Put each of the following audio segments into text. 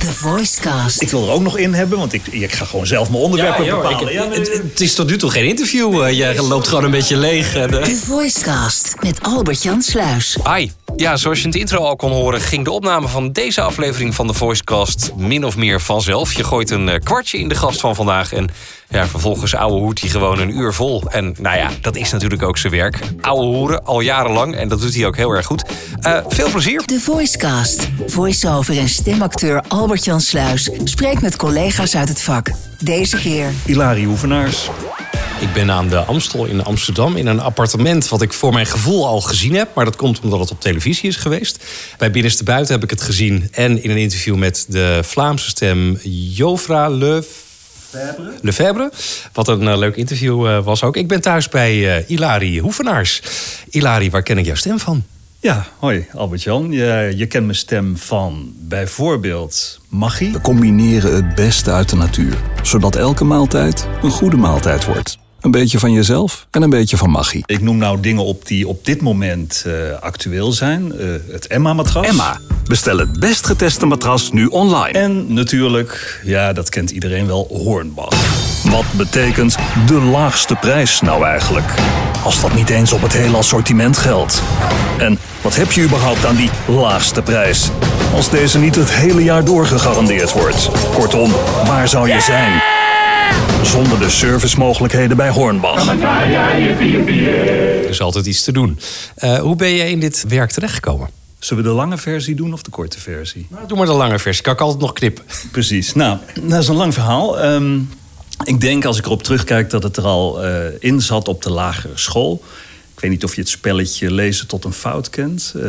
The Voicecast. Ik wil er ook nog in hebben, want ik, ik ga gewoon zelf mijn onderwerpen joh, bepalen. ik- ja, maar- het, het is tot nu toe geen interview. eh, jij loopt gewoon een beetje leeg. eh. The Voicecast met Albert-Jan Sluis. Hi. Ja, zoals je in het intro al kon horen, ging de opname van deze aflevering van de Voicecast min of meer vanzelf. Je gooit een eh, kwartje in de gast van vandaag en ja, vervolgens ouwe hoert hij gewoon een uur vol. En nou ja, dat is natuurlijk ook zijn werk. Ouwe hoeren, al jarenlang en dat doet hij ook heel erg goed. Eh, veel plezier. The Voicecast. Voice-over en stemacteur Albert-Jan Sluis spreekt met collega's uit het vak. Deze keer Ilarie Hoevenaars. Ik ben aan de Amstel in Amsterdam in een appartement wat ik voor mijn gevoel al gezien heb. Maar dat komt omdat het op televisie is geweest. Bij Binnenste Buiten heb ik het gezien. En in een interview met de Vlaamse stem Jofra Le... Lefebvre. Wat een eh, leuk interview eh, was ook. Ik ben thuis bij eh Ilarie Hoevenaars. Ilarie, waar ken ik jouw stem van? Ja, hoi Albert-Jan. Je, kent mijn stem van bijvoorbeeld Magie. We combineren het beste uit de natuur, zodat elke maaltijd een goede maaltijd wordt. Een beetje van jezelf en een beetje van magie. Ik noem nou dingen op die op dit moment eh, actueel zijn. Eh, het Emma-matras. Emma, bestel het best geteste matras nu online. En natuurlijk, ja, dat kent iedereen wel, Hornbach. Wat betekent de laagste prijs nou eigenlijk? Als dat niet eens op het hele assortiment geldt. En wat heb je überhaupt aan die laagste prijs? Als deze niet het hele jaar door gegarandeerd wordt. Kortom, waar zou je zijn? Zonder de servicemogelijkheden bij Hornbach. Er is altijd iets te doen. Eh, hoe ben jij in dit werk terechtgekomen? Zullen we de lange versie doen of de korte versie? Nou, doe maar de lange versie. Kan ik altijd nog knippen. Precies. Nou, dat is een lang verhaal. Ehm, ik denk als ik erop terugkijk dat het er al eh, in zat op de lagere school. Ik weet niet of je het spelletje lezen tot een fout kent. Eh,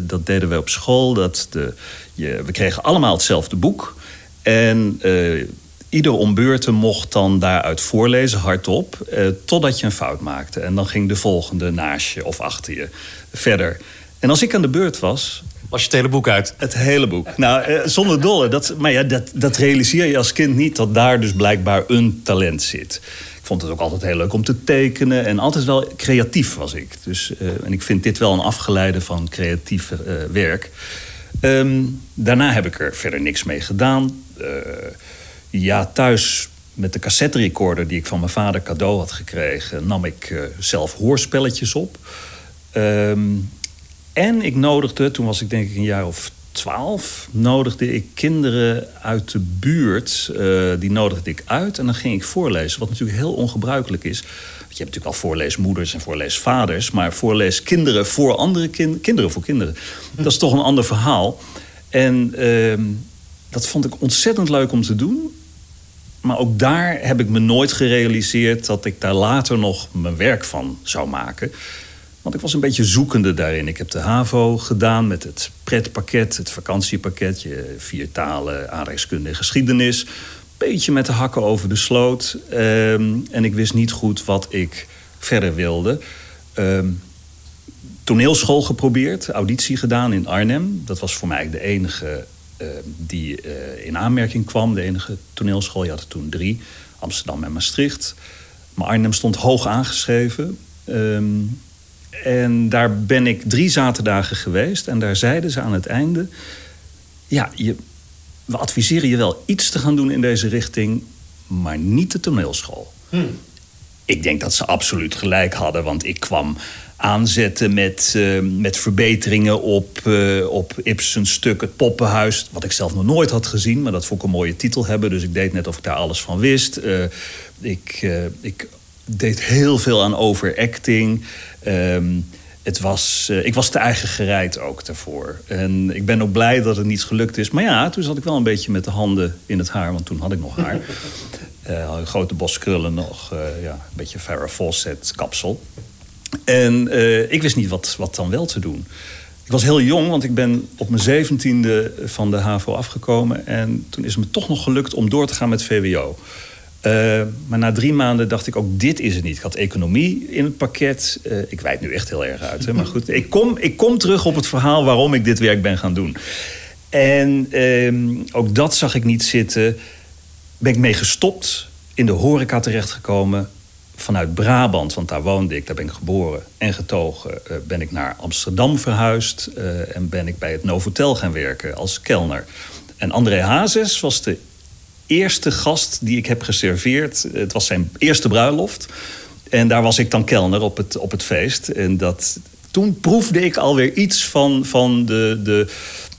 Dat deden we op school. Dat de, je, we kregen allemaal hetzelfde boek. En eh, ieder om beurten mocht dan daaruit voorlezen, hardop. eh, totdat je een fout maakte. En dan ging de volgende naast je of achter je verder. En als ik aan de beurt was, Was je het hele boek uit? het hele boek. Nou, eh, zonder dolle. Dat, maar ja, dat, dat realiseer je als kind niet dat daar dus blijkbaar een talent zit. Ik vond het ook altijd heel leuk om te tekenen. En altijd wel creatief was ik. Dus, eh, en ik vind dit wel een afgeleide van creatief eh, werk. Ehm, daarna heb ik er verder niks mee gedaan. Eh, ja, thuis met de cassette recorder die ik van mijn vader cadeau had gekregen... nam ik eh, zelf hoorspelletjes op. Ehm, en ik nodigde, toen was ik denk ik een jaar of twaalf, nodigde ik kinderen uit de buurt, eh, die nodigde ik uit en dan ging ik voorlezen. Wat natuurlijk heel ongebruikelijk is. Want je hebt natuurlijk al voorleesmoeders en voorleesvaders, maar voorleeskinderen voor andere kinderen, kinderen voor kinderen. Dat is toch een ander verhaal. En ehm, dat vond ik ontzettend leuk om te doen. Maar ook daar heb ik me nooit gerealiseerd dat ik daar later nog mijn werk van zou maken. Want ik was een beetje zoekende daarin. Ik heb de HAVO gedaan met het pretpakket, het vakantiepakket. Je vier talen, aardrijkskunde en geschiedenis. Beetje met de hakken over de sloot. Ehm, en ik wist niet goed wat ik verder wilde. Ehm, toneelschool geprobeerd, auditie gedaan in Arnhem. Dat was voor mij de enige eh, die eh, in aanmerking kwam. De enige toneelschool. Je had er toen drie. Amsterdam en Maastricht. Maar Arnhem stond hoog aangeschreven. Ehm, en daar ben ik drie zaterdagen geweest. En daar zeiden ze aan het einde... Ja, je, we adviseren je wel iets te gaan doen in deze richting... maar niet de toneelschool. Ik denk dat ze absoluut gelijk hadden, want ik kwam aanzetten met, eh, met verbeteringen op, eh, op Ibsen's stuk Het Poppenhuis. Wat ik zelf nog nooit had gezien, maar dat vond ik een mooie titel hebben. Dus ik deed net of ik daar alles van wist. Eh, ik, ik deed heel veel aan overacting. Ehm, het was, ik was te eigen gereid ook daarvoor. En ik ben ook blij dat het niet gelukt is. Maar ja, toen zat ik wel een beetje met de handen in het haar, want toen had ik nog haar. Een grote bos krullen nog, eh, ja, een beetje Farrah Fawcett kapsel. En eh, ik wist niet wat, wat dan wel te doen. Ik was heel jong, want ik ben op mijn zeventiende van de HAVO afgekomen. En toen is het me toch nog gelukt om door te gaan met VWO. Maar na drie maanden dacht ik ook, dit is het niet. Ik had economie in het pakket. Ik wijd nu echt heel erg uit. Hè? Maar goed, ik kom, ik kom terug op het verhaal waarom ik dit werk ben gaan doen. En ehm, ook dat zag ik niet zitten. Ben ik mee gestopt, in de horeca terechtgekomen vanuit Brabant, want daar woonde ik, daar ben ik geboren en getogen, eh, ben ik naar Amsterdam verhuisd eh, en ben ik bij het Novotel gaan werken als kelner. En André Hazes was de eerste gast die ik heb geserveerd. Het was zijn eerste bruiloft. En daar was ik dan kelner op het, op het feest. En dat, toen proefde ik alweer iets van, van de, de,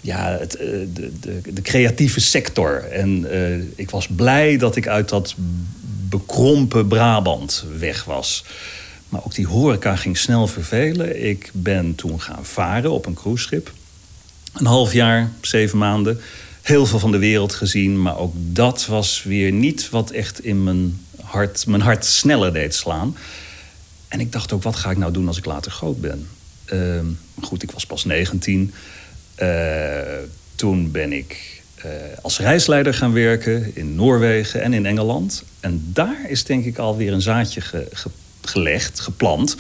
ja, eh, de, de, de creatieve sector. En uh, ik was blij dat ik uit dat bekrompen Brabant weg was. Maar ook die horeca ging snel vervelen. Ik ben toen gaan varen op een cruiseschip. Een half jaar, zeven maanden. Heel veel van de wereld gezien. Maar ook dat was weer niet wat echt in mijn hart, mijn hart sneller deed slaan. En ik dacht ook, wat ga ik nou doen als ik later groot ben? Uh, goed, ik was pas 19. Uh, toen ben ik uh, als reisleider gaan werken in Noorwegen en in Engeland. En daar is denk ik alweer een zaadje ge, ge, gelegd, geplant.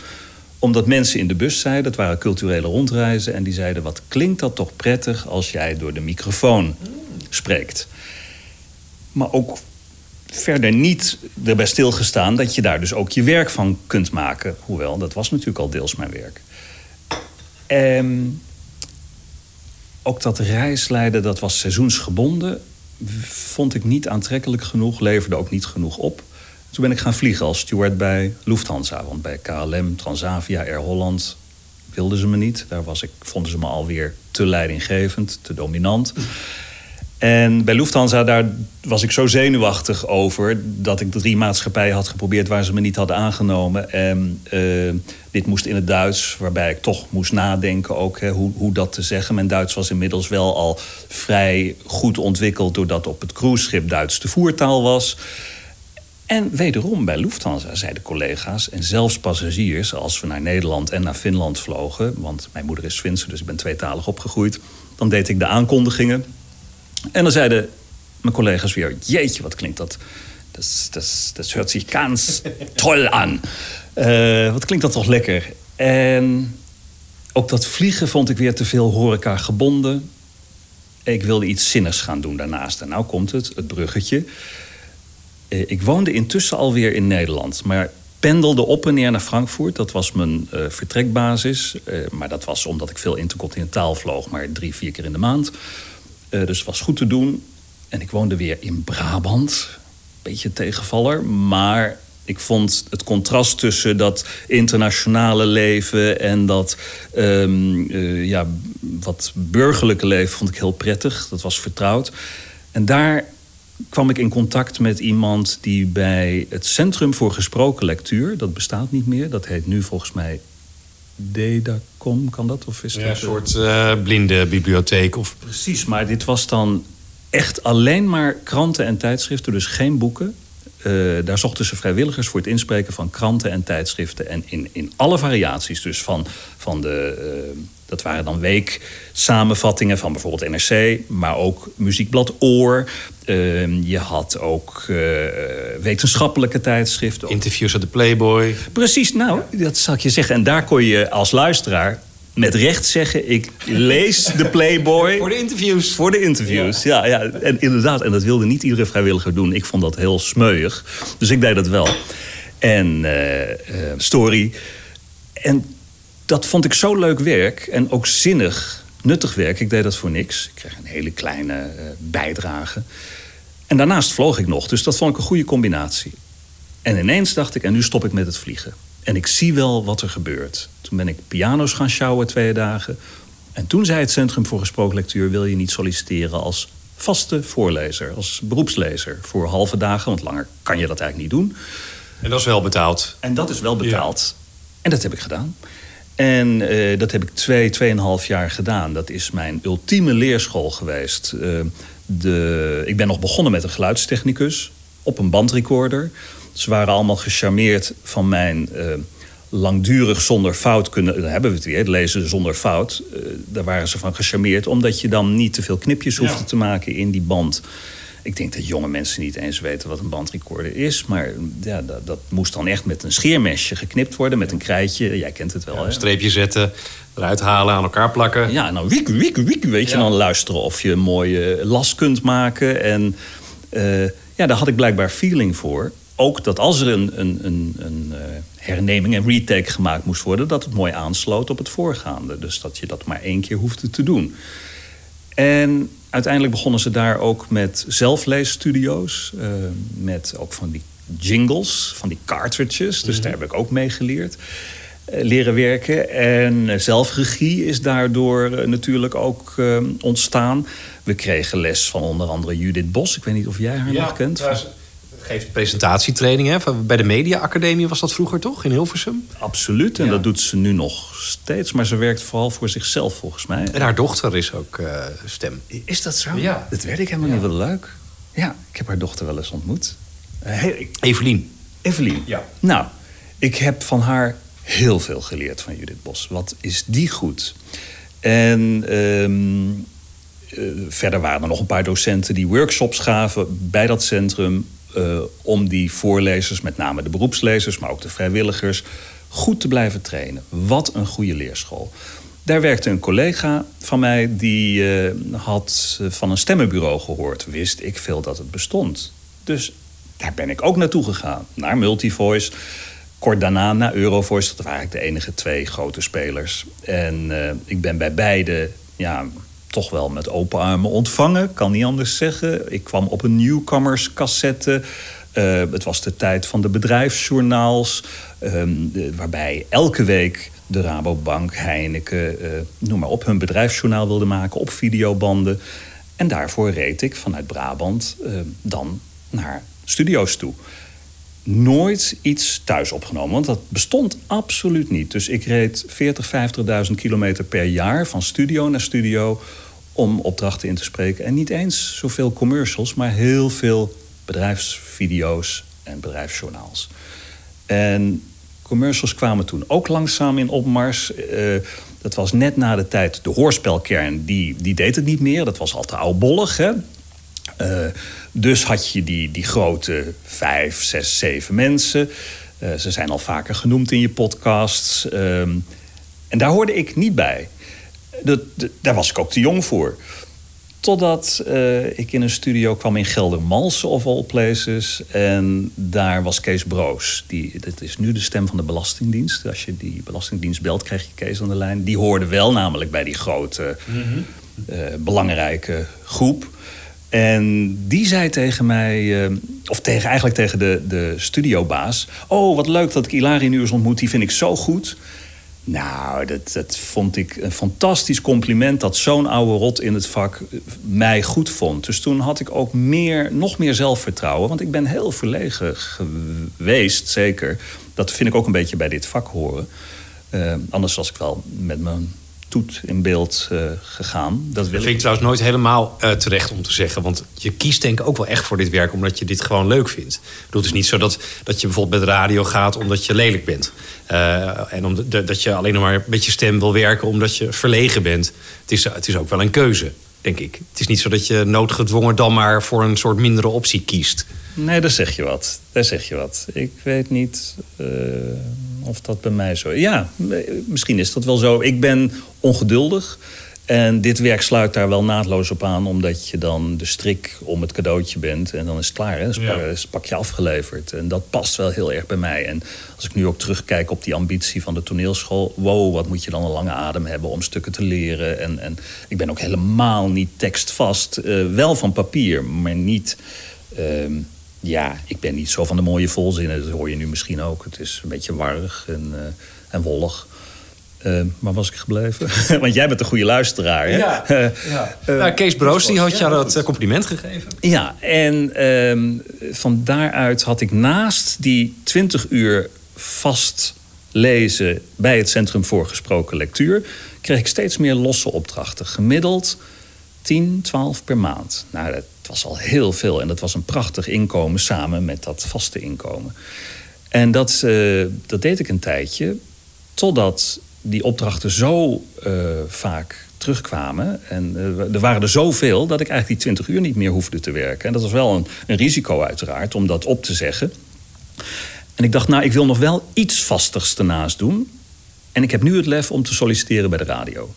Omdat mensen in de bus zeiden, het waren culturele rondreizen... en die zeiden, wat klinkt dat toch prettig als jij door de microfoon spreekt. Maar ook verder niet erbij stilgestaan dat je daar dus ook je werk van kunt maken. Hoewel, dat was natuurlijk al deels mijn werk. En ook dat reisleiden, dat was seizoensgebonden. Vond ik niet aantrekkelijk genoeg, leverde ook niet genoeg op. Toen ben ik gaan vliegen als steward bij Lufthansa. Want bij KLM, Transavia, Air Holland wilden ze me niet. Daar was ik, vonden ze me alweer te leidinggevend, te dominant. En bij Lufthansa, daar was ik zo zenuwachtig over... dat ik drie maatschappijen had geprobeerd waar ze me niet hadden aangenomen. En uh, dit moest in het Duits, waarbij ik toch moest nadenken ook hoe, hoe dat te zeggen. Mijn Duits was inmiddels wel al vrij goed ontwikkeld... doordat op het cruiseschip Duits de voertaal was... En wederom bij Lufthansa zeiden collega's en zelfs passagiers... als we naar Nederland en naar Finland vlogen... want mijn moeder is Zwitser, dus ik ben tweetalig opgegroeid... dan deed ik de aankondigingen en dan zeiden mijn collega's weer: Jeetje, wat klinkt dat? Dat, dat, dat hört zich ganz toll aan. Uh, wat klinkt dat toch lekker? En ook dat vliegen vond ik weer te veel horeca gebonden. Ik wilde iets zinnigs gaan doen daarnaast. En nou komt het, het bruggetje. Uh, ik woonde intussen alweer in Nederland, maar pendelde op en neer naar Frankfurt. Dat was mijn uh, vertrekbasis. maar dat was omdat ik veel intercontinentaal vloog, maar drie, vier keer in de maand. Uh, dus was goed te doen. En ik woonde weer in Brabant. Beetje tegenvaller. Maar ik vond het contrast tussen dat internationale leven en dat um, uh, ja, wat burgerlijke leven vond ik heel prettig. Dat was vertrouwd. En daar kwam ik in contact met iemand die bij het Centrum voor Gesproken Lectuur, dat bestaat niet meer, dat heet nu volgens mij Dedacom, kan dat? Of is ja, een soort uh, blinde bibliotheek? Of... Precies, maar dit was dan echt alleen maar kranten en tijdschriften, dus geen boeken. Uh, daar zochten ze vrijwilligers voor het inspreken van kranten en tijdschriften. En in, in alle variaties. Dus van, van de. Uh, dat waren dan weeksamenvattingen van bijvoorbeeld NRC, maar ook muziekblad Oor. Uh, je had ook wetenschappelijke tijdschriften. Interviews uit de Playboy. Precies, nou, dat zal ik je zeggen. En daar kon je als luisteraar met recht zeggen: ik lees de Playboy. Voor de interviews. Voor de interviews, ja. ja. ja. En inderdaad, en dat wilde niet iedere vrijwilliger doen. Ik vond dat heel smeuig. Dus ik deed dat wel. En uh, uh, story. En dat vond ik zo leuk werk. En ook zinnig, nuttig werk. Ik deed dat voor niks. Ik kreeg een hele kleine uh, bijdrage. En daarnaast vloog ik nog. Dus dat vond ik een goede combinatie. En ineens dacht ik: en nu stop ik met het vliegen. En ik zie wel wat er gebeurt. Toen ben ik piano's gaan sjouwen twee dagen. En toen zei het Centrum voor Gesproken Lectuur... wil je niet solliciteren als vaste voorlezer, als beroepslezer... voor halve dagen, want langer kan je dat eigenlijk niet doen. En dat is wel betaald. En dat is wel betaald. Ja. En dat heb ik gedaan. En uh, dat heb ik twee, tweeënhalf jaar gedaan. Dat is mijn ultieme leerschool geweest. Uh, de, ik ben nog begonnen met een geluidstechnicus op een bandrecorder. Ze waren allemaal gecharmeerd van mijn uh, langdurig zonder fout kunnen. Dan hebben we het weer, lezen zonder fout. Daar waren ze van gecharmeerd, omdat je dan niet te veel knipjes hoefde ja. te maken in die band. Ik denk dat jonge mensen niet eens weten wat een bandrecorder is. Maar ja, dat, dat moest dan echt met een scheermesje geknipt worden, met een krijtje. Jij kent het wel. Ja, een streepje zetten, eruit halen, aan elkaar plakken. Ja, en dan wiek, wiek, wiek, weet je, ja. dan luisteren of je een mooie las kunt maken. En uh, ja, daar had ik blijkbaar feeling voor ook dat als er een, een, een, een uh, herneming, een retake gemaakt moest worden, dat het mooi aansloot op het voorgaande. Dus dat je dat maar één keer hoefde te doen. En uiteindelijk begonnen ze daar ook met zelfleesstudio's. Uh, met ook van die jingles, van die cartridges. Dus daar heb ik ook mee geleerd. Uh, leren werken. En zelfregie is daardoor natuurlijk ook ontstaan. We kregen les van onder andere Judith Bos. Ik weet niet of jij haar nog kent. Ja, geeft presentatietraining. Hè? Bij de Media Academie was dat vroeger toch, in Hilversum? Absoluut, en dat doet ze nu nog steeds. Maar ze werkt vooral voor zichzelf, volgens mij. En haar dochter is ook uh, stem. Is dat zo? Ja. Dat weet ik helemaal niet. Wel leuk. Ja, ik heb haar dochter wel eens ontmoet. Uh, hey, Evelien. Evelien. Ja. Nou, ik heb van haar heel veel geleerd van Judith Bos. Wat is die goed? En... Um, uh, verder waren er nog een paar docenten die workshops gaven bij dat centrum uh, om die voorlezers, met name de beroepslezers, maar ook de vrijwilligers, goed te blijven trainen. Wat een goede leerschool. Daar werkte een collega van mij die uh, had van een stemmenbureau gehoord. Wist ik veel dat het bestond. Dus daar ben ik ook naartoe gegaan. Naar Multivoice. Kort daarna naar Eurovoice. Dat waren eigenlijk de enige twee grote spelers. En ik ben bij beide ja, toch wel met open armen ontvangen. Kan niet anders zeggen. Ik kwam op een newcomers cassette. Uh, het was de tijd van de bedrijfsjournaals. De, waarbij elke week de Rabobank, Heineken, uh, noem maar op, hun bedrijfsjournaal wilde maken op videobanden. En daarvoor reed ik vanuit Brabant uh, dan naar studio's toe. Nooit iets thuis opgenomen, want dat bestond absoluut niet. Dus ik reed 40, 50.000 kilometer per jaar van studio naar studio om opdrachten in te spreken. En niet eens zoveel commercials, maar heel veel bedrijfsvideo's en bedrijfsjournaals. En commercials kwamen toen ook langzaam in opmars. Uh, dat was net na de tijd de hoorspelkern, die, die deed het niet meer. Dat was al te oudbollig, hè. Uh, dus had je die, die grote vijf, zes, zeven mensen. Uh, ze zijn al vaker genoemd in je podcasts. Um, en daar hoorde ik niet bij. Dat, dat, daar was ik ook te jong voor. Totdat uh, ik in een studio kwam in Geldermalsen of all places. En daar was Kees Broos. Die, dat is nu de stem van de Belastingdienst. Als je die Belastingdienst belt, krijg je Kees aan de lijn. Die hoorde wel namelijk bij die grote, mm -hmm. uh, belangrijke groep. En die zei tegen mij, uh, of tegen, eigenlijk tegen de, de studiobaas... oh, wat leuk dat ik Ilari nu eens ontmoet, die vind ik zo goed... Nou, dat, dat vond ik een fantastisch compliment dat zo'n oude rot in het vak mij goed vond. Dus toen had ik ook meer, nog meer zelfvertrouwen. Want ik ben heel verlegen geweest, zeker. Dat vind ik ook een beetje bij dit vak horen. Uh, anders was ik wel met mijn toet in beeld uh, gegaan. Dat, wil dat vind ik trouwens nooit helemaal uh, terecht om te zeggen. Want je kiest denk ik ook wel echt voor dit werk omdat je dit gewoon leuk vindt. Ik bedoel, het is niet zo dat, dat je bijvoorbeeld met radio gaat omdat je lelijk bent. Uh, en om de, dat je alleen nog maar met je stem wil werken omdat je verlegen bent. Het is, het is ook wel een keuze, denk ik. Het is niet zo dat je noodgedwongen dan maar voor een soort mindere optie kiest. Nee, daar zeg je wat. Daar zeg je wat. Ik weet niet uh, of dat bij mij zo is. Ja, misschien is dat wel zo. Ik ben ongeduldig. En dit werk sluit daar wel naadloos op aan, omdat je dan de strik om het cadeautje bent. En dan is het klaar, hè? Is het pakje afgeleverd. En dat past wel heel erg bij mij. En als ik nu ook terugkijk op die ambitie van de toneelschool. Wow, wat moet je dan een lange adem hebben om stukken te leren. En, en ik ben ook helemaal niet tekstvast. Uh, wel van papier, maar niet. Uh, ja, ik ben niet zo van de mooie volzinnen. Dat hoor je nu misschien ook. Het is een beetje warrig en, uh, en wollig. Uh, waar was ik gebleven? Want jij bent een goede luisteraar. Hè? Ja, ja. Uh, nou, Kees Broos die had jou dat compliment gegeven. Ja, en uh, van daaruit had ik naast die 20 uur vast lezen bij het Centrum voor Gesproken Lectuur, kreeg ik steeds meer losse opdrachten. Gemiddeld 10, 12 per maand. Nou, dat was al heel veel en dat was een prachtig inkomen samen met dat vaste inkomen. En dat, dat deed ik een tijdje, totdat die opdrachten zo uh, vaak terugkwamen. En uh, er waren er zoveel dat ik eigenlijk die 20 uur niet meer hoefde te werken. En dat was wel een, een, risico uiteraard om dat op te zeggen. En ik dacht, nou, ik wil nog wel iets vastigs ernaast doen. En ik heb nu het lef om te solliciteren bij de radio.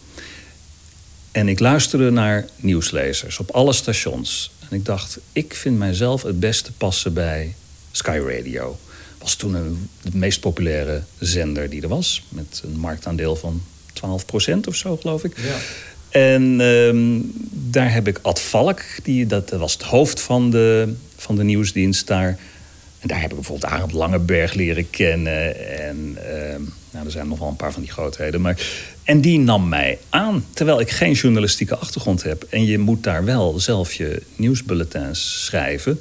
En ik luisterde naar nieuwslezers op alle stations. En ik dacht, ik vind mijzelf het beste passen bij Sky Radio was toen een, de meest populaire zender die er was. Met een marktaandeel van 12% of zo, geloof ik. Ja. En ehm, daar heb ik Ad Valk, die, dat was het hoofd van de, van de nieuwsdienst daar. En daar heb ik bijvoorbeeld Arend Langeberg leren kennen. En ehm, nou, er zijn nog wel een paar van die grootheden. Maar, en die nam mij aan, terwijl ik geen journalistieke achtergrond heb. En je moet daar wel zelf je nieuwsbulletins schrijven.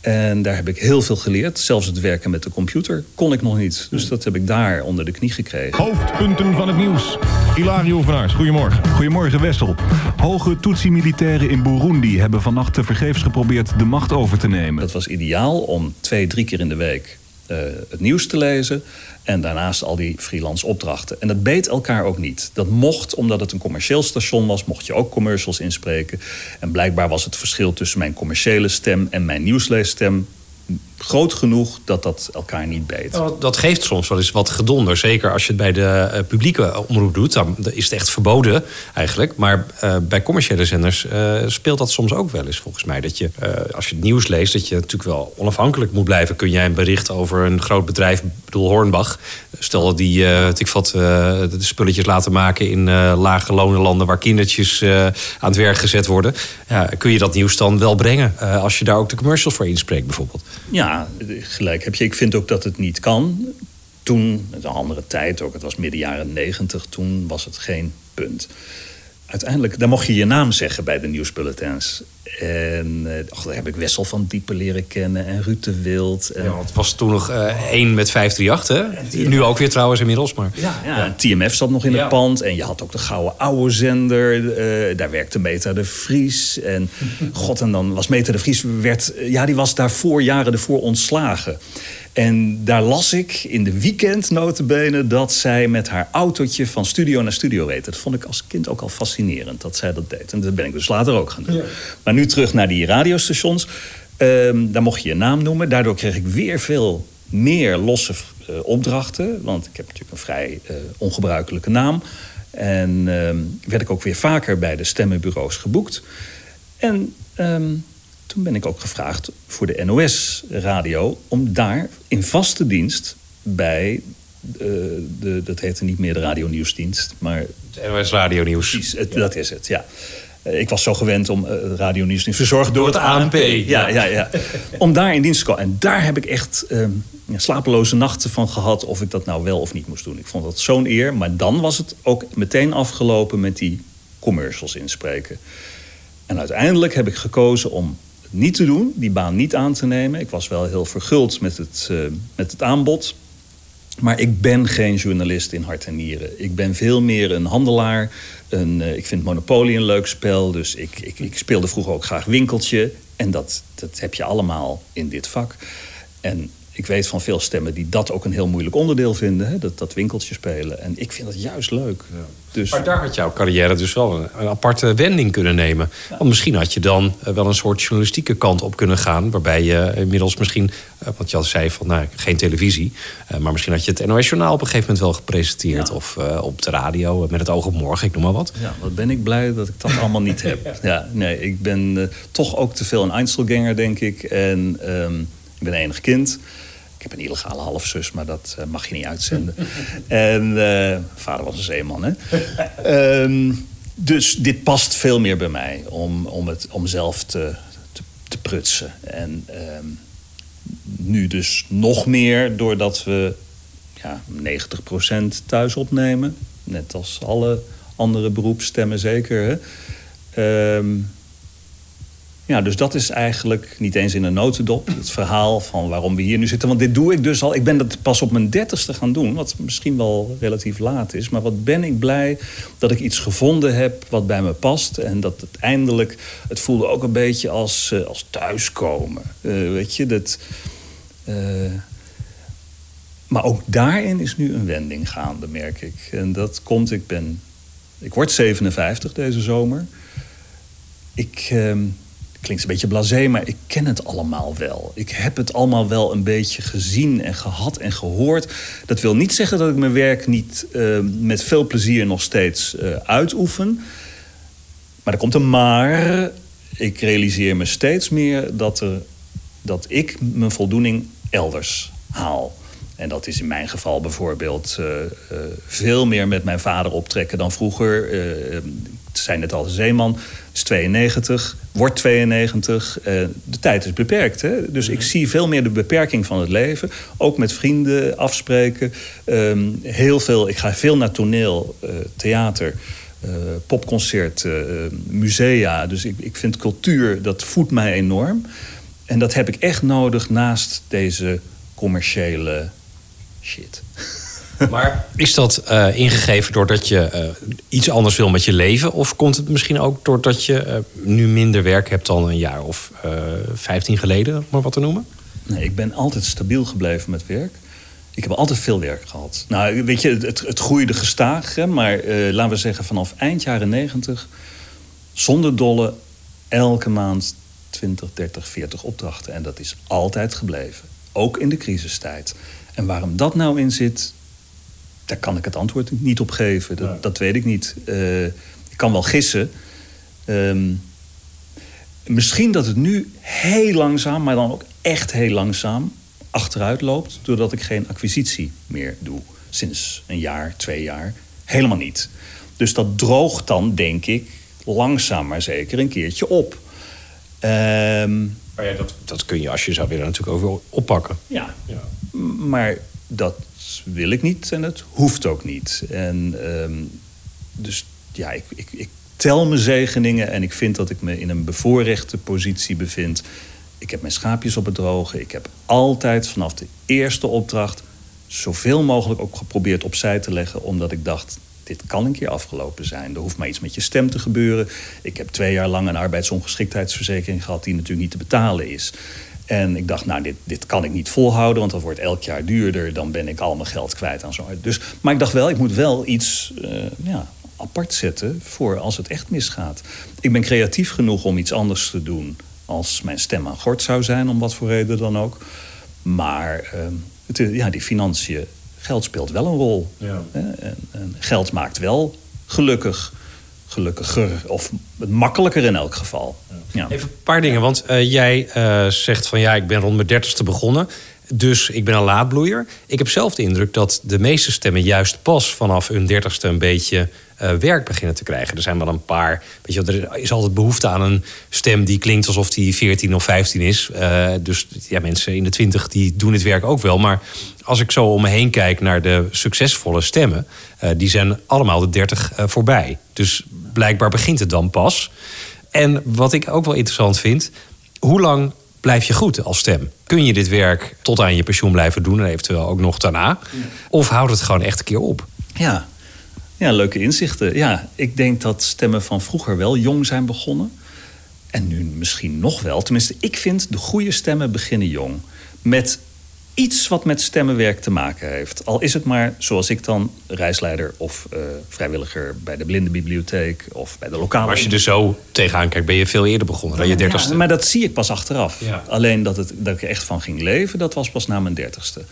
En daar heb ik heel veel geleerd. Zelfs het werken met de computer kon ik nog niet. Dus dat heb ik daar onder de knie gekregen. Hoofdpunten van het nieuws. Hilario van Aars, goedemorgen. Goedemorgen Wessel. Hoge Tutsi-militairen in Burundi hebben vannacht tevergeefs geprobeerd de macht over te nemen. Het was ideaal om twee, drie keer in de week uh, het nieuws te lezen. En daarnaast al die freelance opdrachten. En dat beet elkaar ook niet. Dat mocht, omdat het een commercieel station was, mocht je ook commercials inspreken. En blijkbaar was het verschil tussen mijn commerciële stem en mijn nieuwsleesstem groot genoeg dat dat elkaar niet beet. Nou, dat geeft soms wel eens wat gedonder. Zeker als je het bij de eh, publieke omroep doet. Dan is het echt verboden eigenlijk. Maar uh, bij commerciële zenders uh, speelt dat soms ook wel eens volgens mij. Dat je, als je het nieuws leest, dat je natuurlijk wel onafhankelijk moet blijven. Kun jij een bericht over een groot bedrijf, ik bedoel Hornbach... Stel dat die uh, ik wat, de spulletjes laten maken in lage landen waar kindertjes aan het werk gezet worden. Ja, kun je dat nieuws dan wel brengen als je daar ook de commercials voor inspreekt bijvoorbeeld? Ja, gelijk heb je. Ik vind ook dat het niet kan. Toen, een andere tijd ook, het was midden jaren negentig, toen was het geen punt. Uiteindelijk, dan mocht je je naam zeggen bij de nieuwsbulletins. En uh, daar heb ik Wessel van Diepen leren kennen en Ruud de Wild. En... Ja, het was toen nog uh, één met 538, hè? Nu ook weer trouwens inmiddels. Maar... Ja, ja. TMF zat nog in het pand. En je had ook de Gouden Oude Zender. Uh, daar werkte Meta de Vries. En god, en dan was Meta de Vries... Werd, ja, die was daarvoor, jaren ervoor ontslagen. En daar las ik in de weekend notenbenen dat zij met haar autootje van studio naar studio reed. Dat vond ik als kind ook al fascinerend dat zij dat deed. En dat ben ik dus later ook gaan doen. Ja. Maar nu terug naar die radiostations. Um, daar mocht je je naam noemen. Daardoor kreeg ik weer veel meer losse uh, opdrachten. Want ik heb natuurlijk een vrij uh, ongebruikelijke naam. En um, werd ik ook weer vaker bij de stemmenbureaus geboekt. En um, toen ben ik ook gevraagd voor de NOS-radio om daar in vaste dienst bij. Uh, de, dat heette niet meer de Radio Nieuwsdienst, maar. De NOS Radio Nieuws. Precies, het, dat is het, ja. Uh, ik was zo gewend om uh, Radio Nieuwsdienst verzorgd door, door het ANP. Ja, ja, ja. om daar in dienst te komen. En daar heb ik echt ja, slapeloze nachten van gehad of ik dat nou wel of niet moest doen. Ik vond dat zo'n eer. Maar dan was het ook meteen afgelopen met die commercials inspreken. En uiteindelijk heb ik gekozen om niet te doen, die baan niet aan te nemen. Ik was wel heel verguld met het, uh, met het aanbod. Maar ik ben geen journalist in hart en nieren. Ik ben veel meer een handelaar. Een, uh, ik vind Monopoly een leuk spel. Dus ik, ik, ik, speelde vroeger ook graag winkeltje. En dat, dat heb je allemaal in dit vak. En ik weet van veel stemmen die dat ook een heel moeilijk onderdeel vinden. Hè? Dat, dat winkeltje spelen. En ik vind dat juist leuk. Ja. Dus... Maar daar had jouw carrière dus wel een, een aparte wending kunnen nemen. Ja. Want misschien had je dan uh, wel een soort journalistieke kant op kunnen gaan. Waarbij je inmiddels misschien, uh, want je al zei van nou, geen televisie. Uh, maar misschien had je het NOS-journaal op een gegeven moment wel gepresenteerd. Ja. Of op de radio met het oog op morgen, ik noem maar wat. Ja, wat ben ik blij dat ik dat allemaal niet heb. Ja, nee, ik ben toch ook te veel een Einzelganger, denk ik. En um, ik ben enig kind. Ik heb een illegale halfzus, maar dat uh, mag je niet uitzenden. en uh, vader was een zeeman, hè. um, dus dit past veel meer bij mij om, om, het, om zelf te, te, te prutsen. En um, nu dus nog meer doordat we ja, 90% thuis opnemen. Net als alle andere beroepsstemmen zeker. Hè. Um, ja, dus dat is eigenlijk niet eens in een notendop. Het verhaal van waarom we hier nu zitten. Want dit doe ik dus al. Ik ben dat pas op mijn dertigste gaan doen. Wat misschien wel relatief laat is. Maar wat ben ik blij dat ik iets gevonden heb wat bij me past. En dat het eindelijk... Het voelde ook een beetje als, uh, als thuiskomen. Uh, weet je, dat... Uh, maar ook daarin is nu een wending gaande, merk ik. En dat komt, ik ben... Ik word 57 deze zomer. Ik... Uh, klinkt een beetje blasé, maar ik ken het allemaal wel. Ik heb het allemaal wel een beetje gezien en gehad en gehoord. Dat wil niet zeggen dat ik mijn werk niet uh, met veel plezier nog steeds uh, uitoefen. Maar er komt een maar. Ik realiseer me steeds meer dat, er, dat ik mijn voldoening elders haal. En dat is in mijn geval bijvoorbeeld uh, veel meer met mijn vader optrekken dan vroeger zei net al, Zeeman is 92, wordt 92. Uh, de tijd is beperkt. Hè? Dus ik zie veel meer de beperking van het leven. Ook met vrienden afspreken. Um, heel veel, ik ga veel naar toneel, uh, theater. Uh, popconcert, uh, musea. Dus ik, ik vind cultuur, dat voedt mij enorm. En dat heb ik echt nodig naast deze commerciële shit. Maar is dat uh, ingegeven doordat je iets anders wil met je leven? Of komt het misschien ook doordat je nu minder werk hebt dan een jaar of vijftien geleden, om maar wat te noemen? Nee, ik ben altijd stabiel gebleven met werk. Ik heb altijd veel werk gehad. Nou, weet je, het, het groeide gestaag. Maar laten we zeggen vanaf eind jaren negentig... zonder dolle elke maand 20, 30, 40 opdrachten. En dat is altijd gebleven. Ook in de crisistijd. En waarom dat nou in zit... daar kan ik het antwoord niet op geven. Dat, ja. dat weet ik niet. Uh, ik kan wel gissen. Um, misschien dat het nu heel langzaam... maar dan ook echt heel langzaam achteruit loopt doordat ik geen acquisitie meer doe. Sinds een jaar, twee jaar. Helemaal niet. Dus dat droogt dan, denk ik, langzaam maar zeker een keertje op. Um, maar ja, dat, dat kun je als je zou willen natuurlijk ook wel oppakken. Ja, ja. maar dat wil ik niet en het hoeft ook niet. En um, dus ja, ik, ik, ik tel mijn zegeningen en ik vind dat ik me in een bevoorrechte positie bevind ik heb mijn schaapjes op het droge. Ik heb altijd vanaf de eerste opdracht zoveel mogelijk ook geprobeerd opzij te leggen, omdat ik dacht: dit kan een keer afgelopen zijn. Er hoeft maar iets met je stem te gebeuren. Ik heb twee jaar lang een arbeidsongeschiktheidsverzekering gehad, die natuurlijk niet te betalen is. En ik dacht, nou, dit, dit kan ik niet volhouden, want dat wordt elk jaar duurder. Dan ben ik al mijn geld kwijt aan zo. Dus, maar ik dacht wel, ik moet wel iets uh, ja, apart zetten voor als het echt misgaat. Ik ben creatief genoeg om iets anders te doen als mijn stem aan gort zou zijn, om wat voor reden dan ook. Maar uh, het, ja, die financiën, geld speelt wel een rol. Ja. En, en, geld maakt wel gelukkig, gelukkiger of makkelijker in elk geval. Ja. Even een paar dingen, want uh, jij uh, zegt van ja, ik ben rond mijn dertigste begonnen. Dus ik ben een laadbloeier. Ik heb zelf de indruk dat de meeste stemmen juist pas vanaf hun dertigste een beetje uh, werk beginnen te krijgen. Er zijn wel een paar. Weet je, er is altijd behoefte aan een stem die klinkt alsof die 14 of 15 is. Uh, dus ja, mensen in de 20 die doen het werk ook wel. Maar als ik zo om me heen kijk naar de succesvolle stemmen, uh, die zijn allemaal de 30 voorbij. Dus blijkbaar begint het dan pas. En wat ik ook wel interessant vind, hoe lang blijf je goed als stem? Kun je dit werk tot aan je pensioen blijven doen en eventueel ook nog daarna? Of houdt het gewoon echt een keer op? Ja, ja, leuke inzichten. Ja, ik denk dat stemmen van vroeger wel jong zijn begonnen. En nu misschien nog wel. Tenminste, ik vind de goede stemmen beginnen jong. Met iets wat met stemmenwerk te maken heeft. Al is het maar, zoals ik dan, reisleider of uh, vrijwilliger bij de Blindenbibliotheek of bij de lokale. Maar als je er zo tegenaan kijkt, ben je veel eerder begonnen dan je dertigste. Ja, maar dat zie ik pas achteraf. Ja. Alleen dat, het, dat ik er echt van ging leven, dat was pas na mijn dertigste.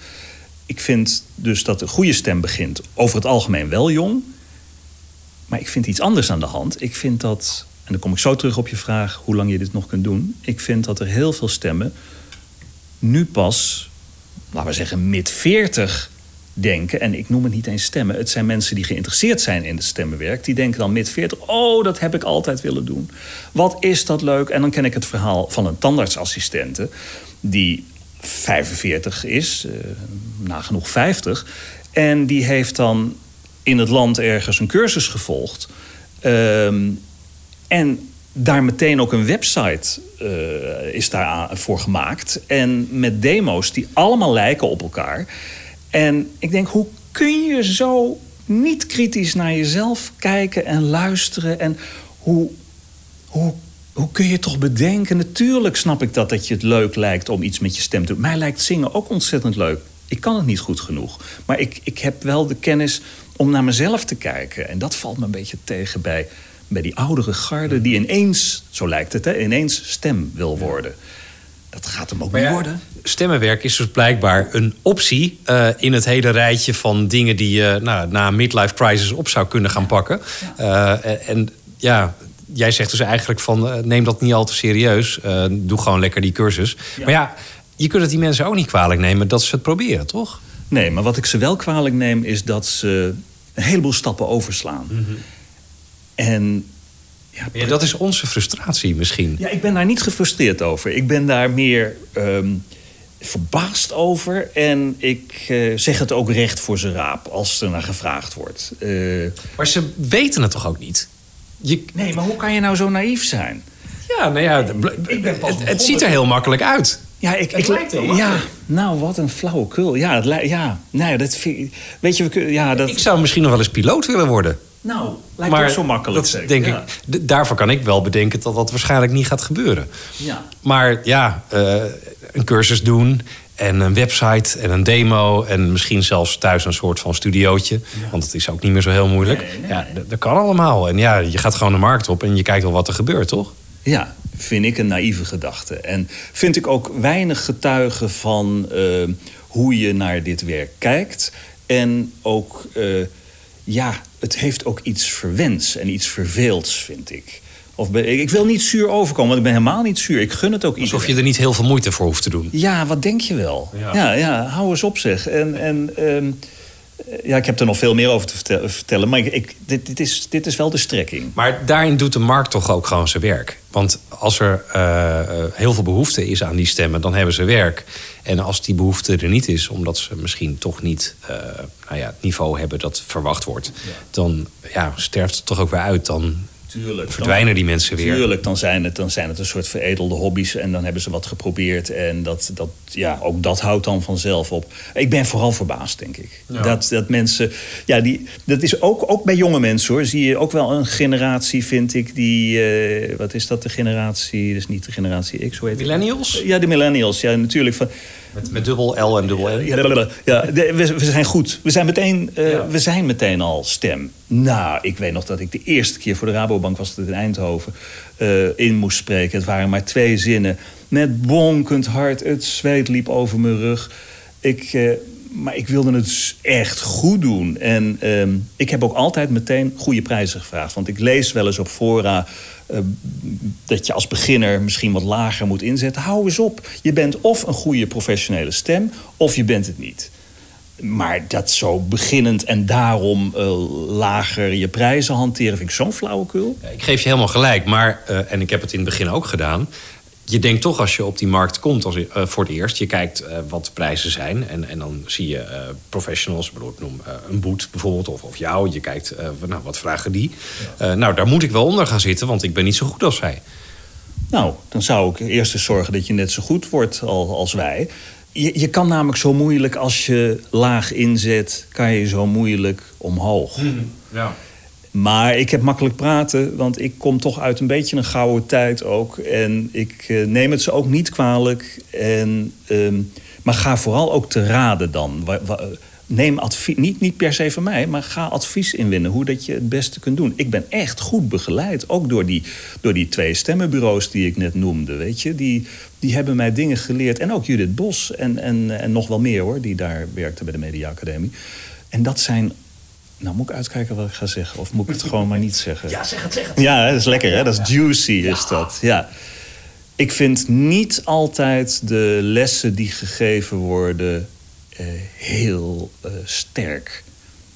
Ik vind dus dat de goede stem begint over het algemeen wel jong. Maar ik vind iets anders aan de hand. Ik vind dat, en dan kom ik zo terug op je vraag hoe lang je dit nog kunt doen. Ik vind dat er heel veel stemmen nu pas, laten we zeggen, mid 40 denken. En ik noem het niet eens stemmen. Het zijn mensen die geïnteresseerd zijn in het stemmenwerk. Die denken dan mid 40, oh, dat heb ik altijd willen doen. Wat is dat leuk? En dan ken ik het verhaal van een tandartsassistente die 45 is, uh, nagenoeg 50. En die heeft dan in het land ergens een cursus gevolgd. Um, en daar meteen ook een website uh, is daarvoor gemaakt. En met demo's die allemaal lijken op elkaar. En ik denk, hoe kun je zo niet kritisch naar jezelf kijken en luisteren? En hoe, hoe, hoe kun je toch bedenken? Natuurlijk snap ik dat, dat je het leuk lijkt om iets met je stem te doen. Mij lijkt zingen ook ontzettend leuk. Ik kan het niet goed genoeg. Maar ik, ik heb wel de kennis om naar mezelf te kijken. En dat valt me een beetje tegen bij, bij die oudere garde... die ineens, zo lijkt het, hè, ineens stem wil worden. Dat gaat hem ook niet worden. Stemmenwerk is dus blijkbaar een optie... Uh, in het hele rijtje van dingen die je nou, na midlife crisis op zou kunnen gaan pakken. Ja. Uh, en ja, jij zegt dus eigenlijk van... Neem dat niet al te serieus. doe gewoon lekker die cursus. Ja. Maar ja, je kunt het die mensen ook niet kwalijk nemen... dat ze het proberen, toch? Nee, maar wat ik ze wel kwalijk neem is dat ze een heleboel stappen overslaan. Mm -hmm. En Ja, dat is onze frustratie misschien. Ja, ik ben daar niet gefrustreerd over. Ik ben daar meer ehm, verbaasd over. En ik eh, zeg het ook recht voor zijn raap als er naar gevraagd wordt. Eh, Maar ze weten het toch ook niet? Je, nee, maar hoe kan je nou zo naïef zijn? ja, nou ja, ik ben pas het, het ziet er heel makkelijk uit. Ja, ik, Het ik, lijkt wel ja, nou, wat een flauwekul. Ja, het, ja, nou, dat vind, weet je, we kunnen, ja, dat, Ik zou misschien nog wel eens piloot willen worden. nou, lijkt ook zo makkelijk. dat zeker. denk ja. ik, daarvoor kan ik wel bedenken dat dat waarschijnlijk niet gaat gebeuren. Ja. Maar ja, eh, een cursus doen en een website en een demo... en misschien zelfs thuis een soort van studiootje. Want het is ook niet meer zo heel moeilijk. Nee, nee, ja, dat kan allemaal. En ja, je gaat gewoon de markt op en je kijkt wel wat er gebeurt, toch? Ja, vind ik een naïeve gedachte. En vind ik ook weinig getuigen van eh, hoe je naar dit werk kijkt. En ook, eh, ja, het heeft ook iets verwens en iets verveelds, vind ik. Of ben- ik wil niet zuur overkomen, want ik ben helemaal niet zuur. Ik gun het ook Alsof iedereen. je er niet heel veel moeite voor hoeft te doen. Ja, wat denk je wel? Ja. Ja, ja, hou eens op zeg. En, en ehm, ja, ik heb er nog veel meer over te vertel- vertellen, maar ik, ik, dit, dit, is, dit is wel de strekking. Maar daarin doet de markt toch ook gewoon zijn werk. Want als er eh, heel veel behoefte is aan die stemmen, dan hebben ze werk. En als die behoefte er niet is, omdat ze misschien toch niet eh, nou ja, het niveau hebben dat verwacht wordt, dan ja, sterft het toch ook weer uit. Dan Tuurlijk. verdwijnen die mensen weer. Tuurlijk, dan zijn, het, dan zijn het een soort veredelde hobby's en dan hebben ze wat geprobeerd. En dat, dat, ja, ook dat houdt dan vanzelf op. Ik ben vooral verbaasd, denk ik. Dat, dat mensen, ja, die, dat is ook, ook bij jonge mensen hoor, zie je ook wel een generatie, vind ik, die, eh, wat is dat, de generatie, dus niet de generatie X, hoe heet het? Millennials? Ja, de millennials, ja, natuurlijk. Van, Met, met dubbel L en dubbel L. ja, blablabla. ja we, we zijn goed. We zijn, meteen, eh, Ja. we zijn meteen al stem. Nou, ik weet nog dat ik de eerste keer voor de Rabobank was het in Eindhoven eh, in moest spreken. Het waren maar twee zinnen. Met bonkend hart, het zweet liep over mijn rug. Ik, eh, maar ik wilde het dus echt goed doen. En ehm, ik heb ook altijd meteen goede prijzen gevraagd. Want ik lees wel eens op fora eh, dat je als beginner misschien wat lager moet inzetten. Hou eens op. Je bent of een goede professionele stem, of je bent het niet. Maar dat zo beginnend en daarom eh, lager je prijzen hanteren, vind ik zo'n flauwekul. Ik geef je helemaal gelijk, maar, eh, en ik heb het in het begin ook gedaan. Je denkt toch als je op die markt komt als, eh, voor het eerst, je kijkt eh, wat de prijzen zijn. En, en dan zie je eh, professionals, bedoel, ik noem een boet bijvoorbeeld, of, of jou. Je kijkt, eh, nou, wat vragen die? Eh, nou, daar moet ik wel onder gaan zitten, want ik ben niet zo goed als zij. Nou, dan zou ik eerst eens zorgen dat je net zo goed wordt al- als wij. Je, je kan namelijk zo moeilijk als je laag inzet, kan je zo moeilijk omhoog. Ja. Maar ik heb makkelijk praten, want ik kom toch uit een beetje een gouden tijd ook. En ik eh, neem het ze ook niet kwalijk. En, ehm, maar ga vooral ook te raden dan. Neem advies, niet, niet per se van mij, maar ga advies inwinnen hoe dat je het beste kunt doen. Ik ben echt goed begeleid, ook door die, door die twee stemmenbureaus die ik net noemde. Weet je? Die, die hebben mij dingen geleerd. En ook Judith Bos en, en, en nog wel meer hoor, die daar werkte bij de Media Academie. En dat zijn nou, moet ik uitkijken wat ik ga zeggen? Of moet ik het gewoon maar niet zeggen? Ja, zeg het, zeg het. Ja, dat is lekker, hè? Dat is juicy, is dat. Ja. Ik vind niet altijd de lessen die gegeven worden eh, heel eh, sterk.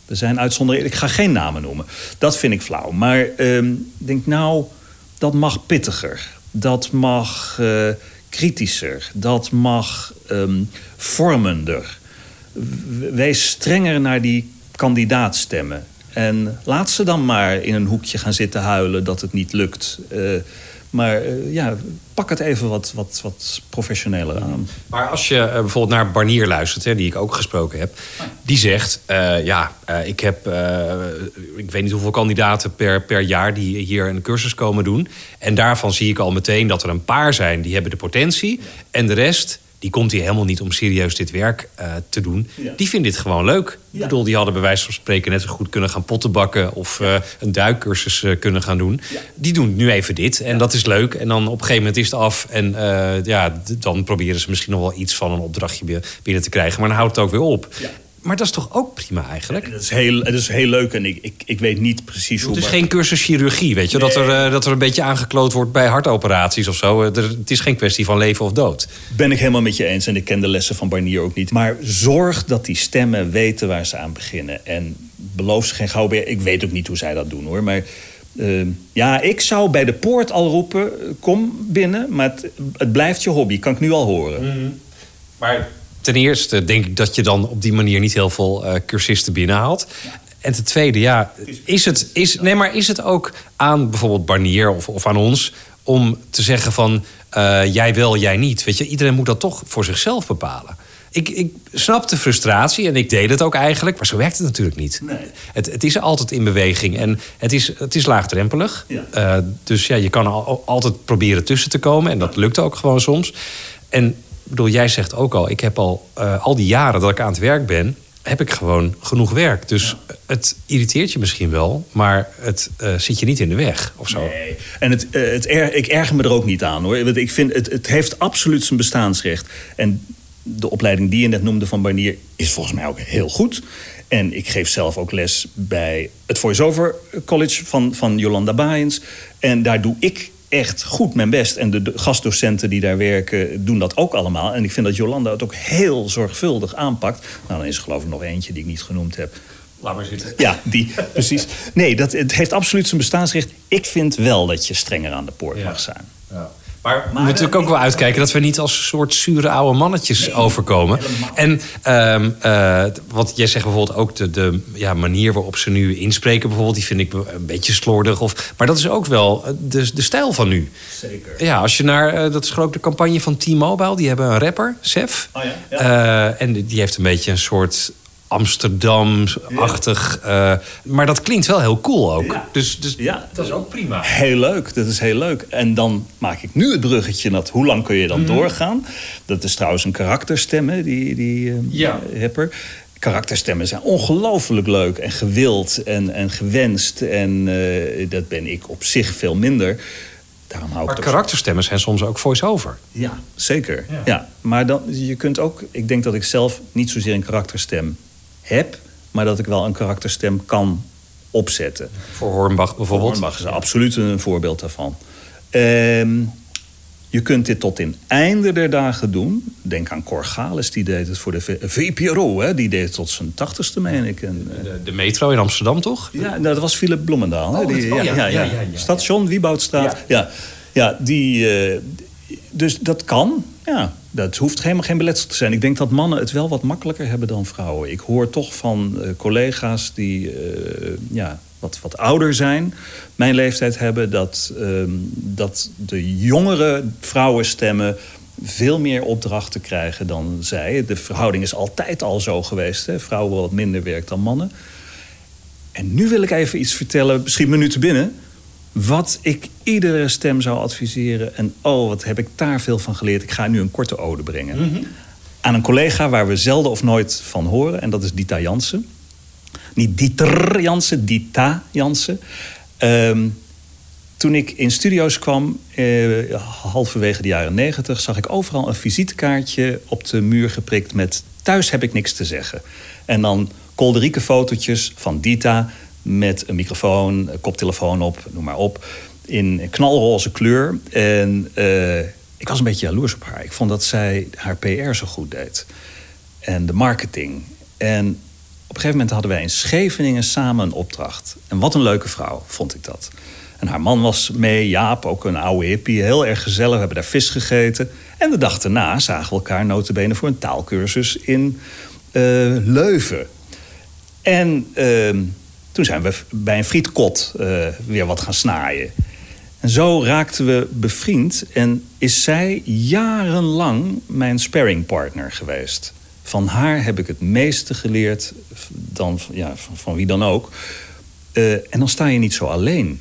Er zijn uitzonderingen. Ik ga geen namen noemen. Dat vind ik flauw. Maar ehm, ik denk, nou, dat mag pittiger. Dat mag eh, kritischer. Dat mag ehm, vormender. Wees strenger naar die kandidaatstemmen. En laat ze dan maar in een hoekje gaan zitten huilen dat het niet lukt. Eh, maar eh, ja, pak het even wat, wat, wat professioneler aan. Maar als je eh, bijvoorbeeld naar Barnier luistert, hè, die ik ook gesproken heb, die zegt: Ja, ik heb, ik weet niet hoeveel kandidaten per, per jaar die hier een cursus komen doen. En daarvan zie ik al meteen dat er een paar zijn die hebben de potentie. En de rest, die komt hier helemaal niet om serieus dit werk eh, te doen. Ja. Die vinden dit gewoon leuk. Ik bedoel, die hadden bij wijze van spreken net zo goed kunnen gaan pottenbakken of eh, een duikcursus eh, kunnen gaan doen. Die doen nu even dit en dat is leuk. En dan op een gegeven moment is het af en ja, dan proberen ze misschien nog wel iets van een opdrachtje bi- binnen te krijgen. Maar dan houdt het ook weer op. Maar dat is toch ook prima eigenlijk? Dat is heel, dat is heel leuk en ik, ik, ik weet niet precies hoe... Het is maar- geen cursus chirurgie, weet je? Dat, er, eh, dat er een beetje aangekloot wordt bij hartoperaties of zo. Eh, er- het is geen kwestie van leven of dood. Ben ik helemaal met je eens en ik ken de lessen van Barnier ook niet. Maar zorg dat die stemmen weten waar ze aan beginnen. En beloof ze geen gouden beer. Ik weet ook niet hoe zij dat doen hoor. Maar Ehm, ja, ik zou bij de poort al roepen, kom binnen, maar het, het blijft je hobby, kan ik nu al horen. Maar ten eerste denk ik dat je dan op die manier niet heel veel eh, cursisten binnenhaalt. En ten tweede, ja, is het, is, nee, maar is het ook aan bijvoorbeeld Barnier of, of aan ons om te zeggen van eh, jij wel, jij niet? Weet je, iedereen moet dat toch voor zichzelf bepalen. Ik, ik snap de frustratie en ik deed het ook eigenlijk, maar zo werkt het natuurlijk niet. Nee. Het, het is altijd in beweging en het is, het is laagdrempelig. Ja. Eh, dus ja, je kan al, altijd proberen tussen te komen en dat lukt ook gewoon soms. En bedoel, jij zegt ook al, ik heb al eh, al die jaren dat ik aan het werk ben, heb ik gewoon genoeg werk. Dus het irriteert je misschien wel, maar het eh, zit je niet in de weg of zo. Nee. En het, eh, het er, ik erger me er ook niet aan hoor. Want ik vind het, het heeft absoluut zijn bestaansrecht. En de opleiding die je net noemde van Barnier is volgens mij ook heel goed. En ik geef zelf ook les bij het Voice-Over College van, van Jolanda Baaiens. En daar doe ik echt goed mijn best. En de, de gastdocenten die daar werken doen dat ook allemaal. En ik vind dat Jolanda het ook heel zorgvuldig aanpakt. Nou, dan is er geloof ik nog eentje die ik niet genoemd heb. Laat maar zitten. Ja, die, precies. Nee, dat, het heeft absoluut zijn bestaansrecht. Ik vind wel dat je strenger aan de poort Ja. mag zijn. Maar we moeten natuurlijk ook wel uitkijken dat we niet als een soort zure oude mannetjes overkomen. En ehm, eh, wat jij zegt bijvoorbeeld ook de, de ja, manier waarop ze nu inspreken, bijvoorbeeld, die vind ik een beetje slordig. Of, maar dat is ook wel eh, de, de stijl van nu. Zeker. Ja, als je naar, eh, dat is geloof ik de campagne van T-Mobile, die hebben een rapper, Sef. Oh ja, en die heeft een beetje een soort Amsterdam-achtig. eh, maar dat klinkt wel heel cool ook. Ja. Dus, dus Ja. dat is ook prima. Heel leuk, dat is heel leuk. En dan maak ik nu het bruggetje naar hoe lang kun je dan doorgaan. Dat is trouwens een karakterstem, hè, die, die eh, Ja. rapper. Karakterstemmen zijn ongelooflijk leuk en gewild en, en gewenst. En eh, dat ben ik op zich veel minder. Daarom hou ik Maar karakterstemmen zijn soms ook voice-over. Ja, zeker. Ja. Ja. Maar dan, je kunt ook... Ik denk dat ik zelf niet zozeer een karakterstem heb... maar dat ik wel een karakterstem kan opzetten. Voor Hornbach bijvoorbeeld. Hornbach is absoluut een voorbeeld daarvan. Ehm, je kunt dit tot in einde der dagen doen. Denk aan Corgalis, die deed het voor de VPRO. Hè? Die deed het tot zijn tachtigste, meen ik. En, eh, De, de metro in Amsterdam, toch? ja, nou, dat was Philip Bloemendaal. hè? Oh, Die- oh, ja. Station Wieboudstraat. Ja, ja, die. eh, dus dat kan. Ja, dat hoeft helemaal geen beletsel te zijn. Ik denk dat mannen het wel wat makkelijker hebben dan vrouwen. Ik hoor toch van eh, collega's die eh, ja, wat, wat ouder zijn, mijn leeftijd hebben, dat, ehm, dat de jongere vrouwenstemmen veel meer opdrachten krijgen dan zij. De verhouding is altijd al zo geweest. Hè? Vrouwen wat minder werk dan mannen. En nu wil ik even iets vertellen, misschien minuten binnen. Wat ik iedere stem zou adviseren. En oh, wat heb ik daar veel van geleerd. Ik ga nu een korte ode brengen. Aan een collega waar we zelden of nooit van horen. En dat is Dita Jansen. Niet Dieter Jansen, Dita Jansen. Ehm, toen ik in studio's kwam, eh, halverwege de jaren negentig... zag ik overal een visitekaartje op de muur geprikt met... thuis heb ik niks te zeggen. En dan kolderieke fotootjes van Dita met een microfoon, een koptelefoon op, noem maar op... in knalroze kleur. En eh, ik was een beetje jaloers op haar. Ik vond dat zij haar PR zo goed deed. En de marketing. En op een gegeven moment hadden wij in Scheveningen samen een opdracht. En wat een leuke vrouw, vond ik dat. En haar man was mee, Jaap, ook een oude hippie. Heel erg gezellig, we hebben daar vis gegeten. En de dag daarna zagen we elkaar notabene voor een taalkursus in eh, Leuven. En ehm, toen zijn we bij een frietkot eh, weer wat gaan snaaien. En zo raakten we bevriend en is zij jarenlang mijn sparringpartner geweest. Van haar heb ik het meeste geleerd dan, ja, van, van wie dan ook. Eh, en dan sta je niet zo alleen.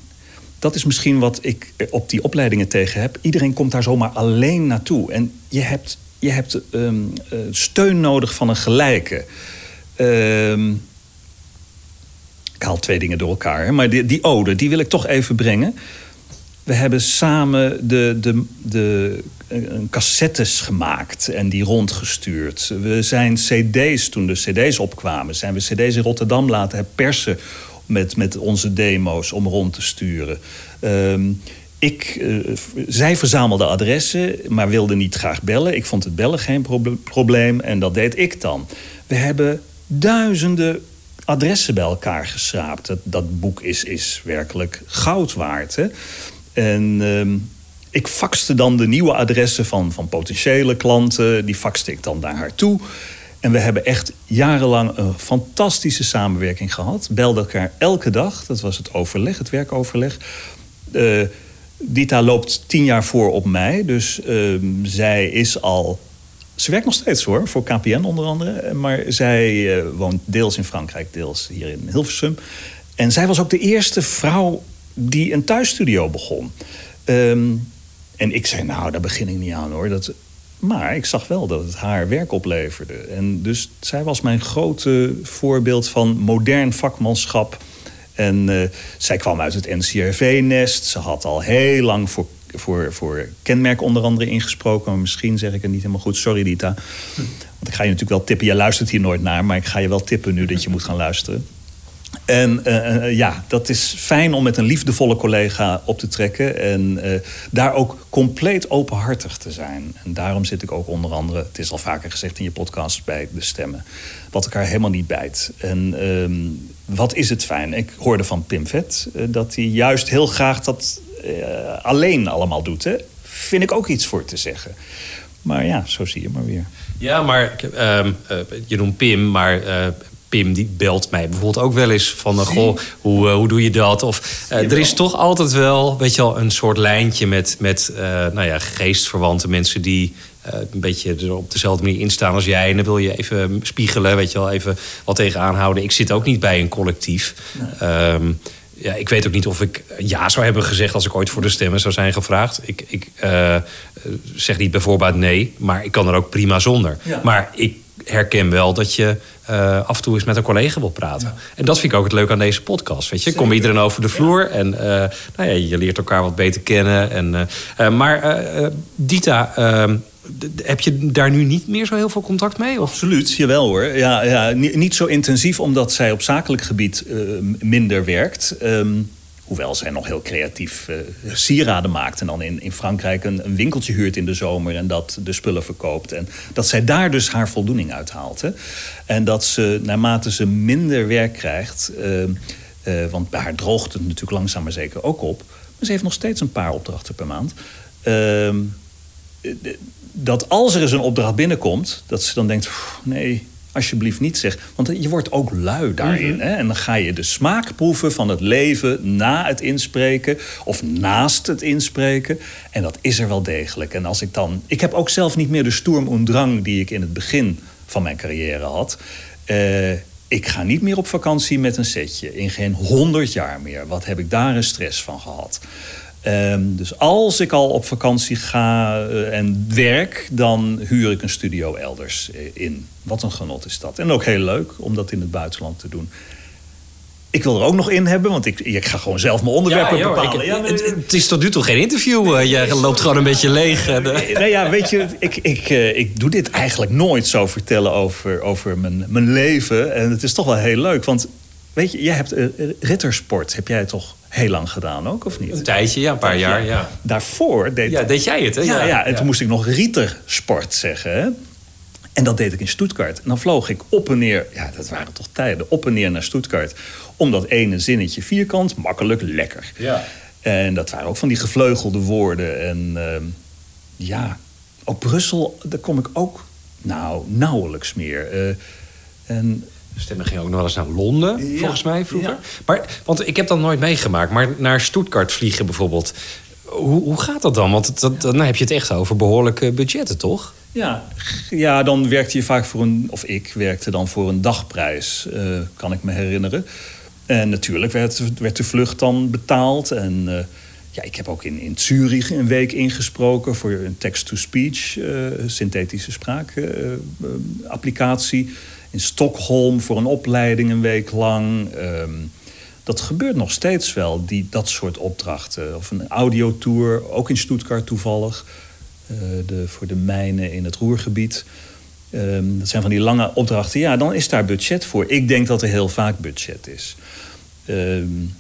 Dat is misschien wat ik op die opleidingen tegen heb. Iedereen komt daar zomaar alleen naartoe. En je hebt, je hebt ehm, eh, steun nodig van een gelijke. Ehm, ik haal twee dingen door elkaar. Maar die, die ode, die wil ik toch even brengen. We hebben samen de, de, de, cassettes gemaakt en die rondgestuurd. We zijn cd's, toen de cd's opkwamen... zijn we cd's in Rotterdam laten persen met, met onze demo's om rond te sturen. Ehm, ik, eh, zij verzamelde adressen, maar wilde niet graag bellen. Ik vond het bellen geen proble- probleem en dat deed ik dan. We hebben duizenden adressen bij elkaar geschraapt. Dat, dat boek is, is werkelijk goud waard. Hè? En ehm, ik faxte dan de nieuwe adressen van, van potentiële klanten. Die faxte ik dan naar haar toe. En we hebben echt jarenlang een fantastische samenwerking gehad. Belden elkaar elke dag. Dat was het overleg, het werkoverleg. Uh, Dita loopt tien jaar voor op mij. Dus ehm, zij is al. Ze werkt nog steeds hoor, voor KPN onder andere. Maar zij uh, woont deels in Frankrijk, deels hier in Hilversum. En zij was ook de eerste vrouw die een thuisstudio begon. Um, en ik zei, nou, daar begin ik niet aan hoor. Dat, maar ik zag wel dat het haar werk opleverde. En dus zij was mijn grote voorbeeld van modern vakmanschap. En uh, zij kwam uit het NCRV-nest. Ze had al heel lang voor, voor, voor kenmerk onder andere ingesproken. Misschien zeg ik het niet helemaal goed. Sorry, Dita. Want ik ga je natuurlijk wel tippen. Jij luistert hier nooit naar, maar ik ga je wel tippen nu dat je moet gaan luisteren. En uh, ja, dat is fijn om met een liefdevolle collega op te trekken. En uh, daar ook compleet openhartig te zijn. En daarom zit ik ook onder andere, het is al vaker gezegd in je podcast, bij de stemmen. Wat elkaar helemaal niet bijt. En uh, wat is het fijn? Ik hoorde van Pim Vet dat hij juist heel graag dat alleen allemaal doet. Hè? Vind ik ook iets voor te zeggen. Maar ja, zo zie je maar weer. Ja, maar ehm, je noemt Pim, maar Pim die belt mij bijvoorbeeld ook wel eens van... Uh, goh, hoe, uh, hoe doe je dat? Of uh, er is toch altijd wel, weet je wel, een soort lijntje met, met nou ja, geestverwante mensen... die een beetje er op dezelfde manier instaan als jij. En dan wil je even spiegelen, weet je wel, even wat tegenaan houden. Ik zit ook niet bij een collectief. Nee. Um, ja, ik weet ook niet of ik ja zou hebben gezegd als ik ooit voor de stemmen zou zijn gevraagd. Ik, ik uh, zeg niet bijvoorbeeld nee, maar ik kan er ook prima zonder. Ja. Maar ik herken wel dat je uh, af en toe eens met een collega wil praten. Ja. En dat vind ik ook het leuke aan deze podcast. Weet je, kom iedereen over de vloer en uh, nou ja, je leert elkaar wat beter kennen. En, maar Dita, ehm, heb je daar nu niet meer zo heel veel contact mee? Absoluut, jawel hoor. Ja, ja, niet, zo intensief omdat zij op zakelijk gebied minder werkt. Um, Hoewel zij nog heel creatief uh, sieraden maakt. En dan in, in Frankrijk een, een, winkeltje huurt in de zomer. En dat de spullen verkoopt. En dat zij daar dus haar voldoening uit haalt. Hè. En dat ze naarmate ze minder werk krijgt. Uh, want bij haar droogt het natuurlijk langzaam maar zeker ook op. Maar ze heeft nog steeds een paar opdrachten per maand. Ehm, dat als er eens een opdracht binnenkomt. Dat ze dan denkt: nee, alsjeblieft niet zegt. Want je wordt ook lui daarin. hè? En dan ga je de smaak proeven van het leven na het inspreken of naast het inspreken. En dat is er wel degelijk. En als ik dan. Ik heb ook zelf niet meer de stoerm en drang die ik in het begin van mijn carrière had. Uh, ik ga niet meer op vakantie met een setje. In geen honderd jaar meer. Wat heb ik daar een stress van gehad? Um, dus als ik al op vakantie ga uh, en werk, dan huur ik een studio elders uh, in. Wat een genot is dat. En ook heel leuk om dat in het buitenland te doen. Ik wil er ook nog in hebben, want ik, ik ga gewoon zelf mijn onderwerpen ja, bepalen. Ik, ja, het, het, is tot nu toe geen interview. Uh, je loopt gewoon een beetje leeg. nou ja, weet je, ik, ik, ik doe dit eigenlijk nooit zo vertellen over, over mijn, mijn leven. En het is toch wel heel leuk, want weet je, jij hebt rittersport, heb jij toch heel lang gedaan ook, of niet? Een tijdje, ja, een paar jaar, ja. Daarvoor deed... Ja, deed jij het, hè? Ja, ja, en toen moest ik nog rietersport zeggen, hè? En dat deed ik in Stuttgart. En dan vloog ik op en neer, ja, dat waren toch tijden, op en neer naar Stuttgart. Om dat ene zinnetje vierkant, makkelijk, lekker. Ja. En dat waren ook van die gevleugelde woorden. En uh, ja, op Brussel, daar kom ik ook nou, nauwelijks meer. Uh, en Stemmen ging ook nog wel eens naar Londen, volgens mij vroeger. Maar, want ik heb dat nooit meegemaakt. Maar naar Stuttgart vliegen bijvoorbeeld. Hoe, hoe gaat dat dan? Want dat, dan heb je het echt over behoorlijke budgetten, toch? Ja, ja, dan werkte je vaak voor een... Of ik werkte dan voor een dagprijs, uh, kan ik me herinneren. En natuurlijk werd, werd de vlucht dan betaald. En uh, ja, ik heb ook in, in Zurich een week ingesproken... voor een text-to-speech, uh, synthetische spraakapplicatie in Stockholm voor een opleiding een week lang. Um, dat gebeurt nog steeds wel, die, dat soort opdrachten. Of een audiotour, ook in Stuttgart toevallig. Uh, de, voor de mijnen in het Roergebied. Um, dat zijn van die lange opdrachten. Ja, dan is daar budget voor. Ik denk dat er heel vaak budget is. Um,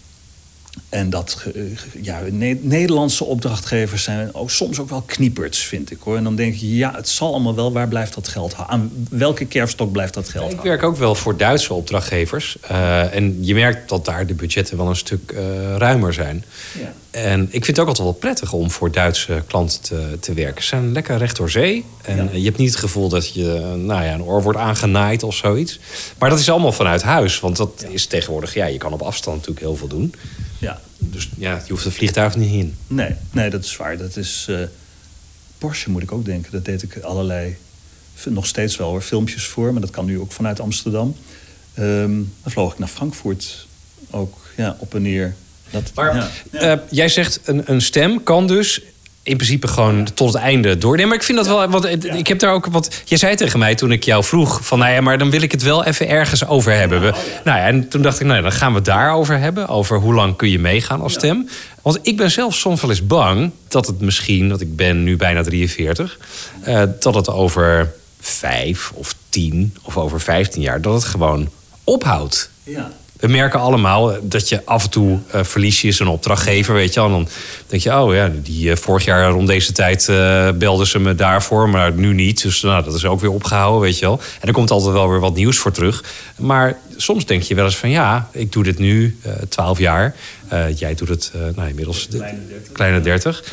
En dat, eh, ja, Ne- Nederlandse opdrachtgevers zijn ook, soms ook wel knieperts, vind ik hoor. En dan denk je, ja, het zal allemaal wel, waar blijft dat geld? Aan welke kerfstok blijft dat geld Ik hangen? werk ook wel voor Duitse opdrachtgevers. Eh, en je merkt dat daar de budgetten wel een stuk eh, ruimer zijn. Ja. En ik vind het ook altijd wel prettig om voor Duitse klanten te, te werken. Ze zijn lekker recht door zee. En Ja. je hebt niet het gevoel dat je nou ja, een oor wordt aangenaaid of zoiets. Maar dat is allemaal vanuit huis. Want dat is tegenwoordig, ja, je kan op afstand natuurlijk heel veel doen. Dus ja, je hoeft het vliegtuig niet in. nee, nee, dat is waar. Dat is, eh, Porsche moet ik ook denken. Dat deed ik allerlei, nog steeds wel hoor, filmpjes voor. Maar dat kan nu ook vanuit Amsterdam. Ehm, dan vloog ik naar Frankfurt ook, ja, op en neer. Dat, Maar ja. eh, jij zegt een, een stem kan dus in principe gewoon tot het einde door. Nee, maar ik vind dat wel. Want ik heb daar ook wat. Jij zei tegen mij toen ik jou vroeg: van nou ja, maar dan wil ik het wel even ergens over hebben. We, nou ja, en toen dacht ik, nou ja, dan gaan we het daarover hebben. Over hoe lang kun je meegaan als stem. Want ik ben zelf soms wel eens bang dat het misschien, want ik ben nu bijna 43, eh, dat het over vijf of tien of over 15 jaar, dat het gewoon ophoudt. Ja. We merken allemaal dat je af en toe eh verlies je eens een opdrachtgever, weet je wel. En dan denk je, oh ja, die eh, vorig jaar rond deze tijd eh belden ze me daarvoor, maar nu niet. Dus nou, dat is ook weer opgehouden, weet je wel. En er komt altijd wel weer wat nieuws voor terug. Maar soms denk je wel eens van, ja, ik doe dit nu twaalf jaar. Jij doet het, nou, inmiddels de- Kleine 30. kleine dertig.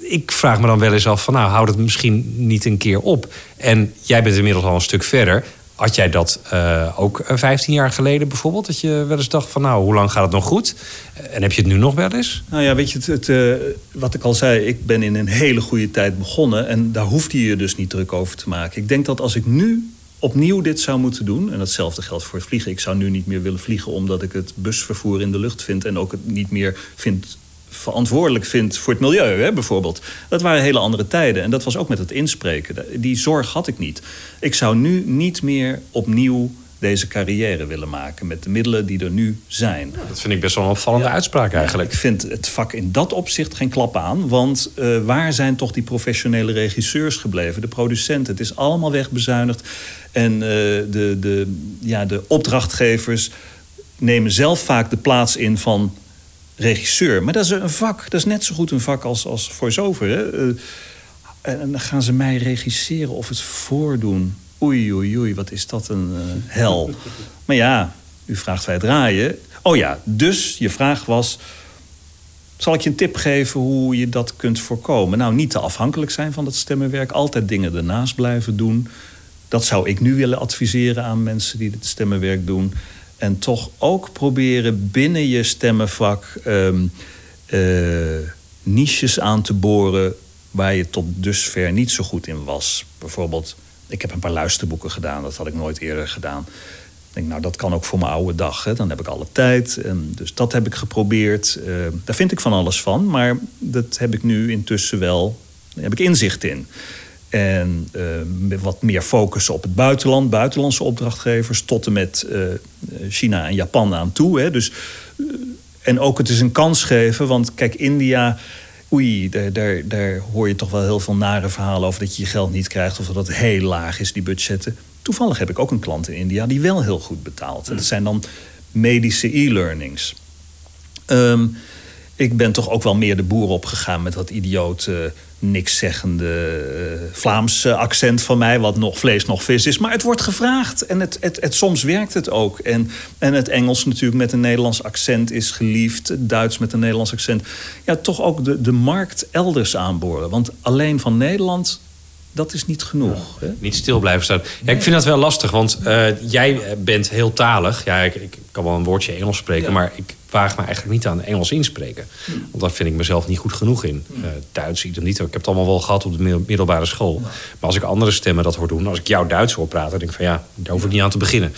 Ik vraag me dan wel eens af van, nou, houd het misschien niet een keer op. En jij bent inmiddels al een stuk verder. Had jij dat eh, ook eh, 15 jaar geleden bijvoorbeeld? Dat je wel eens dacht van, nou, hoe lang gaat het nog goed? En heb je het nu nog wel eens? Nou ja, weet je, het, het, eh, wat ik al zei, ik ben in een hele goede tijd begonnen. En daar hoeft je je dus niet druk over te maken. Ik denk dat als ik nu opnieuw dit zou moeten doen... en datzelfde geldt voor het vliegen. Ik zou nu niet meer willen vliegen omdat ik het busvervoer in de lucht vind... en ook het niet meer vind, verantwoordelijk vind voor het milieu, hè, bijvoorbeeld. Dat waren hele andere tijden. En dat was ook met het inspreken. Die zorg had ik niet. Ik zou nu niet meer opnieuw deze carrière willen maken... met de middelen die er nu zijn. Dat vind ik best wel een opvallende uitspraak eigenlijk. Ik vind het vak in dat opzicht geen klap aan. Want eh, waar zijn toch die professionele regisseurs gebleven? De producenten. Het is allemaal wegbezuinigd. En eh, de, de, ja, de opdrachtgevers nemen zelf vaak de plaats in van regisseur. Maar dat is een vak. Dat is net zo goed een vak als, als voice-over. Hè? Eh, en dan gaan ze mij regisseren of het voordoen. Oei, oei, oei, wat is dat een eh, hel. Maar ja, u vraagt wij draaien. Oh ja, dus je vraag was... Zal ik je een tip geven hoe je dat kunt voorkomen? Nou, niet te afhankelijk zijn van dat stemmenwerk. Altijd dingen ernaast blijven doen. Dat zou ik nu willen adviseren aan mensen die het stemmenwerk doen. En toch ook proberen binnen je stemmenvak... ehm, eh, niches aan te boren waar je tot dusver niet zo goed in was. Bijvoorbeeld, ik heb een paar luisterboeken gedaan. Dat had ik nooit eerder gedaan. Ik denk, nou, dat kan ook voor mijn oude dag. Hè. Dan heb ik alle tijd. En dus dat heb ik geprobeerd. Eh, daar vind ik van alles van. Maar dat heb ik nu intussen wel... Heb ik inzicht in. En met wat meer focus op het buitenland. Buitenlandse opdrachtgevers. Tot en met eh, China en Japan aan toe. Hè. Dus, eh, en ook het is een kans geven. Want kijk, India... Oei, daar, daar, daar hoor je toch wel heel veel nare verhalen over dat je je geld niet krijgt. Of dat het heel laag is, die budgetten. Toevallig heb ik ook een klant in India die wel heel goed betaalt. En dat zijn dan medische e-learnings. Ehm, ik ben toch ook wel meer de boer opgegaan met dat idiote, niks zeggende eh, Vlaamse accent van mij, wat nog vlees, nog vis is. Maar het wordt gevraagd en het, het, het, soms werkt het ook. En, en het Engels natuurlijk met een Nederlands accent is geliefd, het Duits met een Nederlands accent. Ja, toch ook de, de markt elders aanboren. Want alleen van Nederland dat is niet genoeg. Hè? Niet stil blijven staan. Ja, ik vind dat wel lastig, want uh, jij bent heel talig. Ja, ik, ik, kan wel een woordje Engels spreken, ja. maar ik waag me eigenlijk niet aan Engels inspreken. Hm. Want daar vind ik mezelf niet goed genoeg in. Uh, Duits, idem niet. Ik heb het allemaal wel gehad op de middelbare school. Maar als ik andere stemmen dat hoor doen, als ik jouw Duits hoor praten, denk ik van ja, daar hoef ik niet aan te beginnen.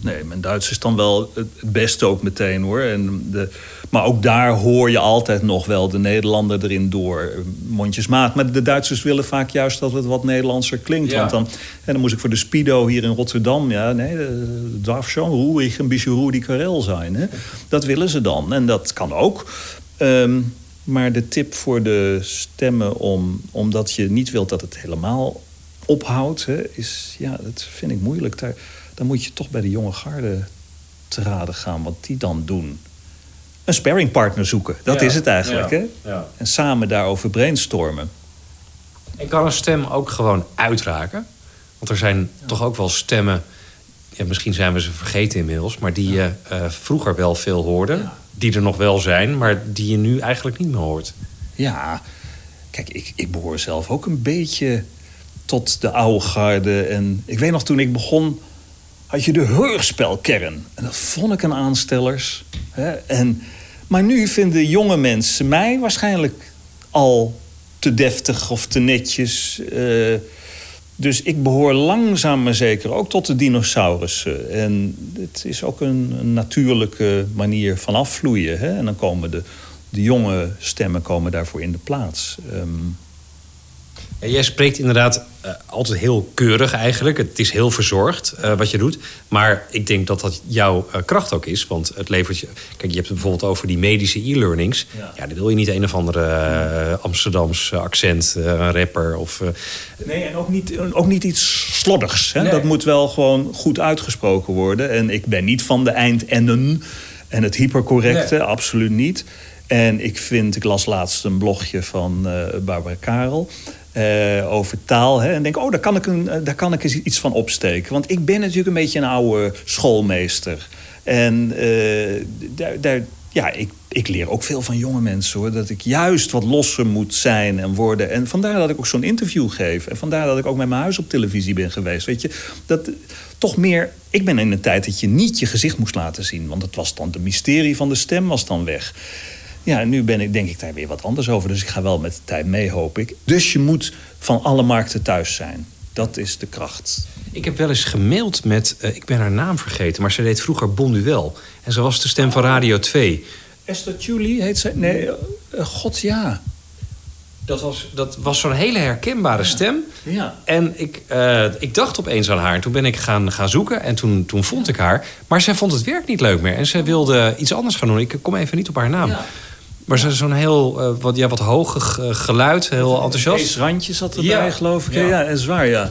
Nee, mijn Duits is dan wel het beste ook meteen hoor. En de, maar ook daar hoor je altijd nog wel de Nederlander erin door. Mondjesmaat. Maar de Duitsers willen vaak juist dat het wat Nederlandser klinkt. Ja. Want dan, en dan moest ik voor de Spido hier in Rotterdam. Ja, nee, het darf zo'n roerig een beetje Rudy Karel zijn. Hè? Dat willen ze dan. En dat kan ook. Um, maar de tip voor de stemmen, om, omdat je niet wilt dat het helemaal ophoudt, hè, is, ja, dat vind ik moeilijk. Daar, dan moet je toch bij de jonge garde te raden gaan wat die dan doen. Een sparringpartner zoeken. Dat Ja, is het eigenlijk. ja, Hè? ja. En samen daarover brainstormen. En kan een stem ook gewoon uitraken? Want er zijn toch ook wel stemmen... Ja, misschien zijn we ze vergeten inmiddels... maar die je eh, vroeger wel veel hoorde. Die er nog wel zijn, maar die je nu eigenlijk niet meer hoort. Ja, kijk, ik, ik behoor zelf ook een beetje tot de oude garde. En ik weet nog, toen ik begon, had je de hoorspelkern. En dat vond ik een aanstellers. Hè? En, maar nu vinden jonge mensen mij waarschijnlijk al te deftig of te netjes. eh, dus ik behoor langzaam maar zeker ook tot de dinosaurussen. En het is ook een, een natuurlijke manier van afvloeien. Hè? En dan komen de, de jonge stemmen komen daarvoor in de plaats. Ehm, Ja, jij spreekt inderdaad eh, altijd heel keurig eigenlijk. Het is heel verzorgd eh, wat je doet. Maar ik denk dat dat jouw eh, kracht ook is. Want het levert je... Kijk, je hebt het bijvoorbeeld over die medische e-learnings. Ja. Ja. dan wil je niet een of andere eh, Amsterdams accent, een rapper of... Nee, en ook niet, ook niet iets sloddigs. Hè? Nee. Dat moet wel gewoon goed uitgesproken worden. En ik ben niet van de eindennen en het hypercorrecte, Nee. absoluut niet. En ik vind, ik las laatst een blogje van Barbara Karel eh, over taal. Hè, en denk, oh, daar kan, ik een, eh, daar kan ik eens iets van opsteken. Want ik ben natuurlijk een beetje een oude schoolmeester. En eh, daar, ja, ik, ik leer ook veel van jonge mensen hoor. Dat ik juist wat losser moet zijn en worden. En vandaar dat ik ook zo'n interview geef. En vandaar dat ik ook met mijn huis op televisie ben geweest. Weet je, dat toch meer. Ik ben in een tijd dat je niet je gezicht moest laten zien. Want het was dan de mysterie van de stem was dan weg. Ja, nu ben ik, denk ik daar weer wat anders over. Dus ik ga wel met de tijd mee, hoop ik. Dus je moet van alle markten thuis zijn. Dat is de kracht. Ik heb wel eens gemaild met... eh, ik ben haar naam vergeten, maar ze deed vroeger Bonduel. En ze was de stem van Radio 2. Esther Julie heet zij? Nee, eh, god ja. Dat was, dat was zo'n hele herkenbare stem. Ja. En ik, eh, ik dacht opeens aan haar. En toen ben ik gaan, gaan zoeken. En toen, toen vond ik haar. Maar zij vond het werk niet leuk meer. En zij wilde iets anders gaan doen. Ik kom even niet op haar naam. Ja. Maar zo'n heel eh, wat, ja, wat hoge g- geluid. Heel enthousiast. Kees Randje zat erbij, Ja. geloof ik. Ja. Ja, ja en zwaar, ja.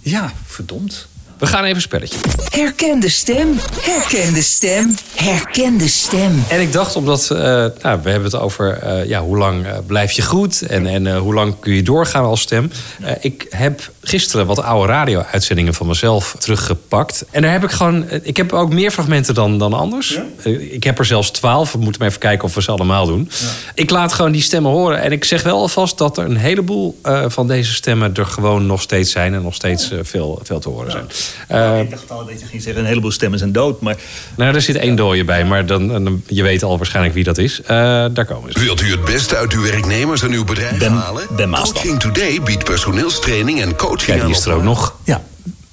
Ja, verdomd. We gaan even een spelletje. Herken de stem. Herken de stem. Herken de stem. En ik dacht, omdat eh, nou, we hebben het over eh, ja, hoe lang eh, blijf je goed en, en eh, hoe lang kun je doorgaan als stem. Eh, ik heb gisteren wat oude radio-uitzendingen van mezelf teruggepakt. En daar heb ik gewoon, ik heb ook meer fragmenten dan, dan anders. Ik heb er zelfs twaalf. We moeten maar even kijken of we ze allemaal doen. Ik laat gewoon die stemmen horen. En ik zeg wel alvast dat er een heleboel eh, van deze stemmen er gewoon nog steeds zijn en nog steeds veel, veel te horen zijn. Eh, ik dacht al dat je ging zeggen, een heleboel stemmen zijn dood. Maar nou, er zit één dooie bij, maar dan, dan, je weet al waarschijnlijk wie dat is. Eh, daar komen ze. Wilt u het beste uit uw werknemers en uw bedrijf Ben- halen? Ben. Coaching Today biedt personeelstraining en coaching Kijk, aan die is er ook nog. ja,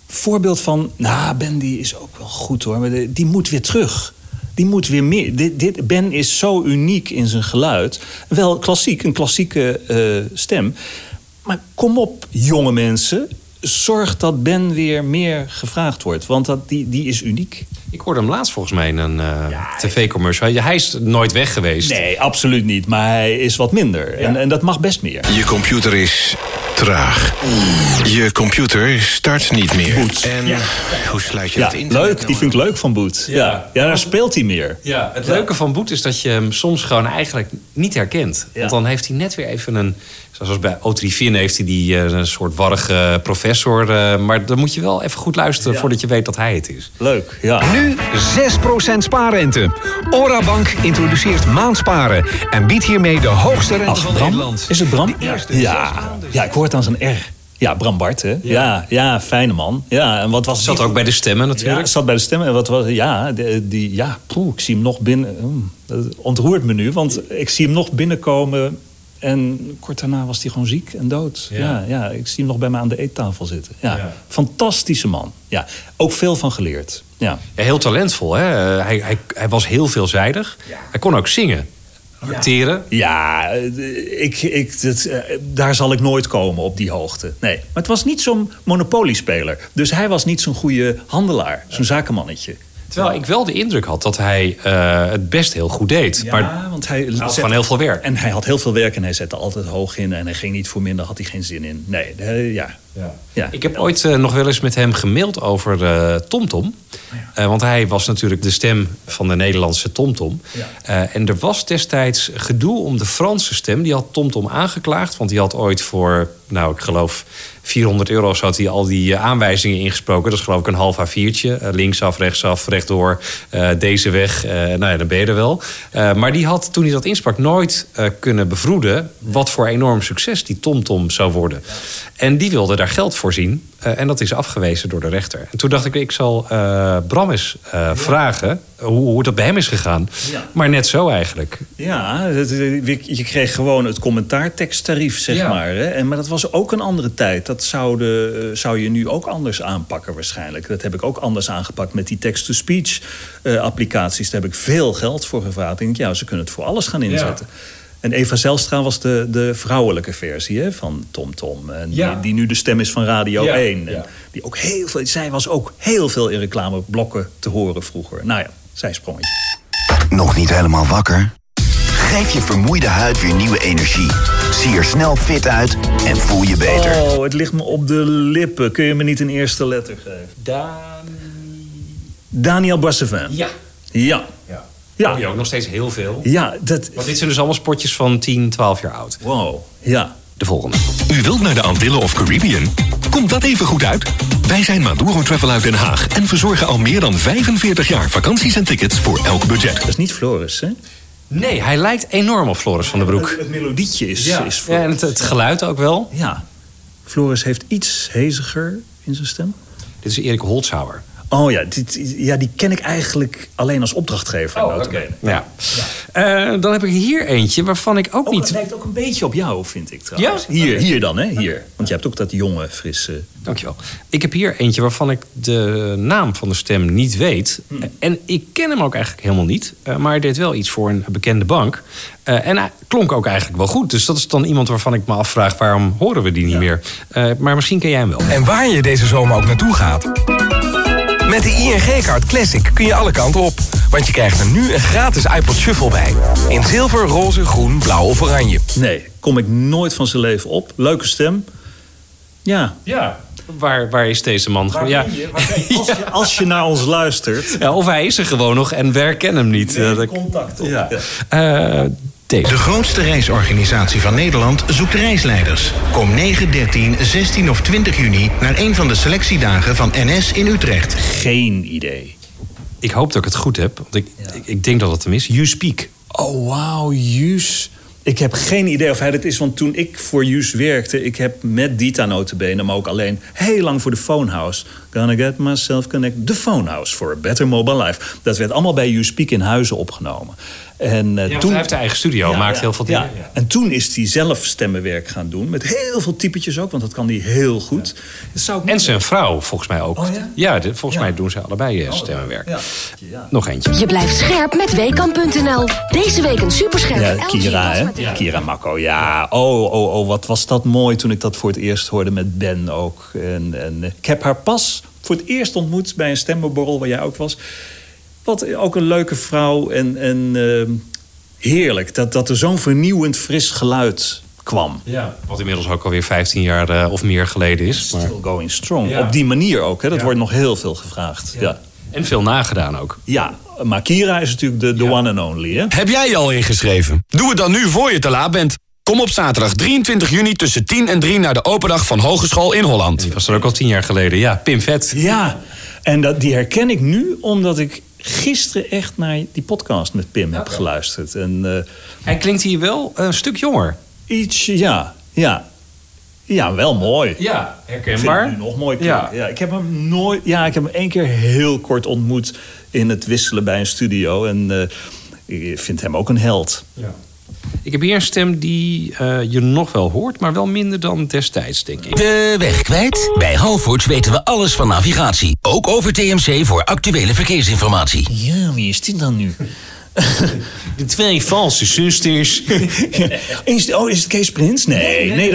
voorbeeld van... Nou, Ben die is ook wel goed hoor. Maar die moet weer terug. Die moet weer meer. Dit, dit, ben is zo uniek in zijn geluid. Wel klassiek, een klassieke eh, stem. Maar kom op, jonge mensen. Zorg dat Ben weer meer gevraagd wordt. Want dat, die, die is uniek. Ik hoorde hem laatst volgens mij in een eh, tv-commercial. Hij is nooit weg geweest. Nee, absoluut niet. Maar hij is wat minder. En, en dat mag best meer. Je computer is traag. Je computer start niet meer. Boet. En hoe sluit je Ja, dat internet leuk. Die vind ik leuk van Boet. Ja, ja daar speelt hij meer. Ja, het leuke van Boet is dat je hem soms gewoon eigenlijk niet herkent. Ja. Want dan heeft hij net weer even een... Zoals bij Otrivin heeft hij die eh, een soort warrige professor. Eh, maar dan moet je wel even goed luisteren Ja. voordat je weet dat hij het is. Leuk, ja. Nu 6% spaarrente. Orabank introduceert maandsparen en biedt hiermee de hoogste rente Ach, van Bram? Nederland. Is het Bram? eerste Ja, ja ik hoor het aan zijn R. Ja, Bram Bart, hè? Ja, ja, fijne man. Ja, en wat was Zat die- ook bij de stemmen Ja, natuurlijk. zat bij de stemmen. En wat was, ja, die, ja poeh, ik zie hem nog binnen. hmm, dat ontroert me nu, want ik zie hem nog binnenkomen. En kort daarna was hij gewoon ziek en dood. Ja. Ja, ik zie hem nog bij me aan de eettafel zitten. Ja, Ja. fantastische man. Ja, ook veel van geleerd. Ja. Ja, heel talentvol. Hè? Hij, hij, hij was heel veelzijdig. Hij kon ook zingen. Acteren. Ja, ik, ik, dat, eh, daar zal ik nooit komen op die hoogte. Nee, maar het was niet zo'n monopoliespeler. Dus hij was niet zo'n goede handelaar, zo'n zakenmannetje. Terwijl ik wel de indruk had dat hij eh, het best heel goed deed. Ja, maar want hij had zet- gewoon heel veel werk. En hij had heel veel werk en hij zette altijd hoog in. En hij ging niet voor minder, had hij geen zin in. Nee, ja, Ja. Ik heb ooit eh, nog wel eens met hem gemaild over eh, TomTom. Eh, want hij was natuurlijk de stem van de Nederlandse TomTom. Eh, en er was destijds gedoe om de Franse stem. Die had TomTom aangeklaagd. Want die had ooit voor, nou ik geloof 400 euro... had hij al die aanwijzingen ingesproken. Dat is geloof ik een half A4'tje. Eh, linksaf, rechtsaf, rechtdoor, eh, deze weg. eh, nou ja, dan ben je er wel. Eh, maar die had, toen hij dat insprak, nooit eh, kunnen bevroeden... wat voor enorm succes die TomTom zou worden. En die wilde daar geld voor zien. eh, en dat is afgewezen door de rechter. En toen dacht ik, ik zal eh, Bram eens eh, vragen... Hoe, hoe dat bij hem is gegaan. Ja. Maar net zo eigenlijk. Ja, je kreeg gewoon het commentaarteksttarief, zeg Ja. maar. Hè? En, maar dat was ook een andere tijd. Dat zou, de, zou je nu ook anders aanpakken waarschijnlijk. Dat heb ik ook anders aangepakt met die text-to-speech applicaties. Daar heb ik veel geld voor gevraagd. Ik denk, ja, ze kunnen het voor alles gaan inzetten. En Eva Zelstra was de, de vrouwelijke versie hè, van TomTom. Tom. En Ja. die, die nu de stem is van Radio Ja, 1. En ja. die ook heel veel, zij was ook heel veel in reclameblokken te horen vroeger. Nou ja, zij sprongetje. Nog niet helemaal wakker? Geef je vermoeide huid weer nieuwe energie. Zie er snel fit uit en voel je beter. Oh, het ligt me op de lippen. Kun je me niet een eerste letter geven? Daniel Boissevin. Ja. Ja. Ja. Je ook nog steeds heel veel. Ja, dat... Want dit zijn dus allemaal spotjes van 10, 12 jaar oud. Wow. Ja. De volgende. U wilt naar de Antillen of Caribbean? Komt dat even goed uit? Wij zijn Maduro Travel uit Den Haag en verzorgen al meer dan 45 jaar vakanties en tickets voor elk budget. Dat is niet Floris, hè? Nee, hij lijkt enorm op Floris van den Broek. Het, het melodietje is, Ja, is ja en het, het geluid ook wel. Ja. Floris heeft iets heziger in zijn stem. Dit is Erik Holzhauer. Oh ja, dit, ja, die ken ik eigenlijk alleen als opdrachtgever. Oh, notabene. Ja. Eh, dan heb ik hier eentje waarvan ik ook Oh, niet... het lijkt ook een beetje op jou, vind ik trouwens. Ja? Hier, hier dan, hè? Hier. Want je hebt ook dat jonge, frisse... Dankjewel. Ik heb hier eentje waarvan ik de naam van de stem niet weet. En ik ken hem ook eigenlijk helemaal niet. Eh, maar hij deed wel iets voor een bekende bank. Eh, en hij klonk ook eigenlijk wel goed. Dus dat is dan iemand waarvan ik me afvraag... waarom horen we die niet meer? Eh, maar misschien ken jij hem wel. En waar je deze zomer ook naartoe gaat. Met de ING-kaart Classic kun je alle kanten op. Want je krijgt er nu een gratis iPod Shuffle bij. In zilver, roze, groen, blauw of oranje. Nee, kom ik nooit van zijn leven op. Leuke stem. Ja. Ja. Waar, waar is deze man? Waar ja. ben je? Waar ben je? Als, je, als je naar ons luistert... Ja, of hij is er gewoon nog en we herkennen hem niet. Dat- contact op. Ja. Eh, De grootste reisorganisatie van Nederland zoekt reisleiders. Kom 9, 13, 16 of 20 juni naar een van de selectiedagen van NS in Utrecht. Geen idee. Ik hoop dat ik het goed heb. Want ik, ik, ik denk dat het hem is. You Speak. Oh, wauw, Juus. Ik heb geen idee of hij dat is, want toen ik voor Juus werkte... ik heb met Dita notabene, maar ook alleen heel lang voor de Phonehouse... Gonna get myself connect, the Phonehouse for a better mobile life. Dat werd allemaal bij You Speak in Huizen opgenomen. En, eh, Ja, toen, hij heeft de eigen studio, Ja, maakt ja, heel veel dingen. Ja. En toen is hij zelf stemmenwerk gaan doen. Met heel veel typetjes ook, want dat kan hij heel goed. Dat zou ik En zijn vrouw, volgens mij ook. Oh, ja? de- volgens mij doen ze allebei eh, stemmenwerk. Ja. Ja. Nog eentje. Je blijft scherp met WKAM.nl. Deze week een superscherpe Ja, Kira, hè? Kira Makko, ja. Oh, oh, oh, wat was dat mooi toen ik dat voor het eerst hoorde met Ben ook. En, en eh, ik heb haar pas voor het eerst ontmoet bij een stemmenborrel waar jij ook was. Wat ook een leuke vrouw en, en ehm, heerlijk dat, dat er zo'n vernieuwend fris geluid kwam. Ja. Wat inmiddels ook alweer 15 jaar eh, of meer geleden is. Maar... Still going strong. Ja. Op die manier ook, hè? dat Ja. wordt nog heel veel gevraagd. Ja, En veel nagedaan ook. ja. maar Kira is natuurlijk de, de one and only. Hè? Heb jij je al ingeschreven? Doe het dan nu voor je te laat bent. Kom op zaterdag 23 juni tussen 10 en 3 naar de open dag van Hogeschool in Holland. Die was er ook al tien jaar geleden. Ja, Pim Vet. Ja, en dat, die herken ik nu omdat ik gisteren echt naar die podcast met Pim heb geluisterd. En, eh, Hij klinkt hier wel een stuk jonger. iets, ja, ja. Ja, wel mooi. Ja, Ik vind herkenbaar. hem nu nog mooi Ja. Ja. ik heb hem nooit. Ja, ik heb hem één keer heel kort ontmoet in het wisselen bij een studio. En eh, ik vind hem ook een held. Ja. Ik heb hier een stem die eh, je nog wel hoort, maar wel minder dan destijds, denk ik. De weg kwijt? Bij Halfords weten we alles van navigatie. Ook over TMC voor actuele verkeersinformatie. Ja, wie is dit dan nu? De twee valse zusters. Is, oh, is het Kees Prins? Nee, nee,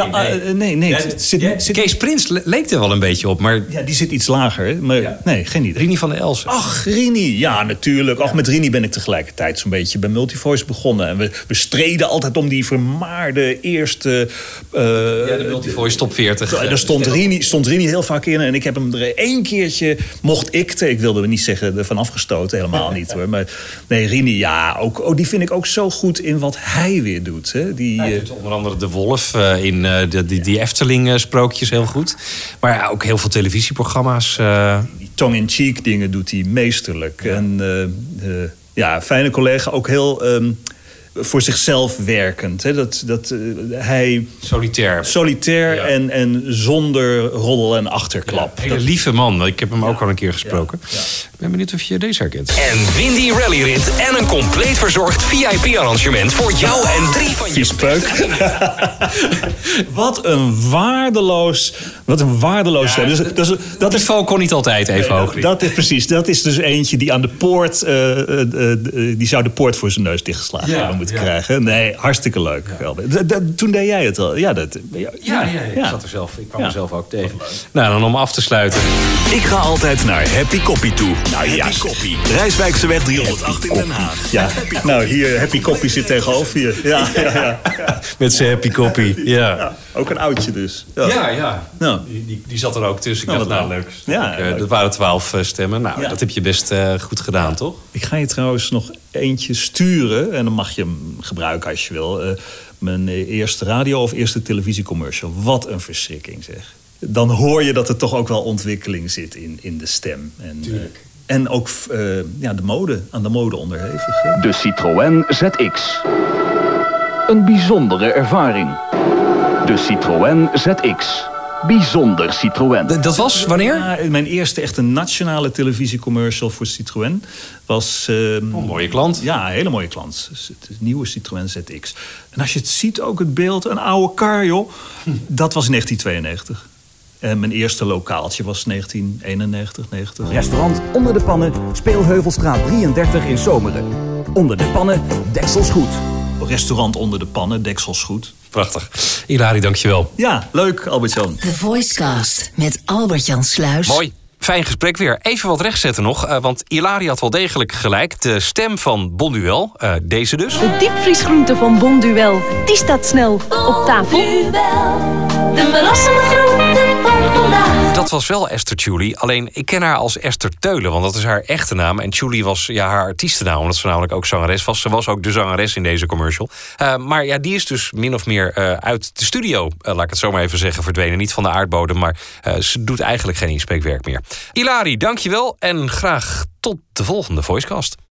nee, nee. Ja, het zit- ja, zit- Kees Prins le- leek er wel een beetje op, maar... Ja, die zit iets lager. Maar nee, geen idee. Rini van der Elsen. Ach, Rini. Ja, natuurlijk. Ach, met Rini ben ik tegelijkertijd zo'n beetje bij Multivoice begonnen. En we, we streden altijd om die vermaarde eerste... eh, Ja, de Multivoice top 40. Daar stond. Rini, stond Rini heel vaak in. En ik heb hem er één keertje, mocht ik, te- ik wilde niet zeggen ervan afgestoten, helemaal niet hoor. Maar nee, Rini, ja, ook, oh, die vind ik ook zo goed in wat hij weer doet. Hè. Die, Hij eh, doet onder andere de Wolf eh, in eh, de, die, die Efteling-sprookjes heel goed. Maar ja, ook heel veel televisieprogramma's. die tongue-in-cheek dingen doet hij meesterlijk. En eh, eh, ja, fijne collega, ook heel ehm, voor zichzelf werkend. Hè. Dat, dat, hij... Solitair. Solitair en, en zonder roddel en achterklap. hele lieve man. Ik heb hem ook al een keer gesproken. Ben benieuwd of je deze herkent. En win die rallyrit en een compleet verzorgd VIP-arrangement voor jou en drie van je Viespeuk. wat een waardeloos, wat een waardeloos stem. Dus, dat is, dat is, niveau kon niet altijd even hoog. Dat is precies. Dat is dus eentje die aan de poort, eh, eh, eh, eh, die zou de poort voor zijn neus dichtgeslagen Ja, hebben moeten ja. krijgen. Nee, hartstikke leuk. Toen deed jij het al. Ja, dat, ja, Ja, ja, ik zat er zelf. Ik kwam Ja. er zelf ook tegen. Nou, dan om af te sluiten. Ik ga altijd naar Happy Coffee toe. Nou ja, Coffee. Rijswijkseweg 308 in Den Haag. Ja, nou hier, Happy Coffee zit tegenover je. Ja, ja, ja. Met zijn happy copy. Ja. Ja, ook een oudje dus. Ja, Ja, ja. Nou. Die, die, zat er ook tussen. Ik Nou, dacht, wat nou leuk. Ja, Ik, eh, leuk. dat waren twaalf eh, stemmen. Nou, Ja. dat heb je best eh, goed gedaan, toch? Ik ga je trouwens nog eentje sturen. En dan mag je hem gebruiken als je wil. Eh, mijn eerste radio of eerste televisiecommercial. Wat een verschrikking zeg. Dan hoor je dat er toch ook wel ontwikkeling zit in, in de stem. En, Tuurlijk. eh, en ook eh, ja, de mode, aan de mode onderhevig. hè. De Citroën ZX. Een bijzondere ervaring. De Citroën ZX. Bijzonder Citroën. dat was wanneer? Ja, mijn eerste echte nationale televisiecommercial voor Citroën was... ehm, een mooie klant. Ja, een hele mooie klant. Dus Het een nieuwe Citroën ZX. En als je het ziet, ook het beeld, een oude kar, joh. Dat was 1992. En mijn eerste lokaaltje was 1991, 90. Restaurant Onder de Pannen, Speelheuvelstraat 33 in Zomeren. Onder de Pannen, deksels goed. Restaurant Onder de Pannen, deksels goed. Prachtig. Ilari, dankjewel. Ja, leuk, Albert-Jan. The Voicecast met Albert-Jan Sluis. Mooi. Fijn gesprek weer. Even wat rechtzetten nog, eh, want Ilari had wel degelijk gelijk. De stem van Bonduel, eh, deze dus. De diepvriesgroente van Bonduel, die staat snel op tafel. De verrassende groente. Dat was wel Esther Julie, alleen ik ken haar als Esther Teulen, want dat is haar echte naam. En Julie was ja, haar artiestennaam, omdat ze namelijk ook zangeres was. Ze was ook de zangeres in deze commercial. Eh, maar ja, die is dus min of meer eh, uit de studio, eh, laat ik het zo maar even zeggen, verdwenen. Niet van de aardbodem, maar ze doet eigenlijk geen inspreekwerk meer. Ilari, dankjewel en graag tot de volgende Voicecast.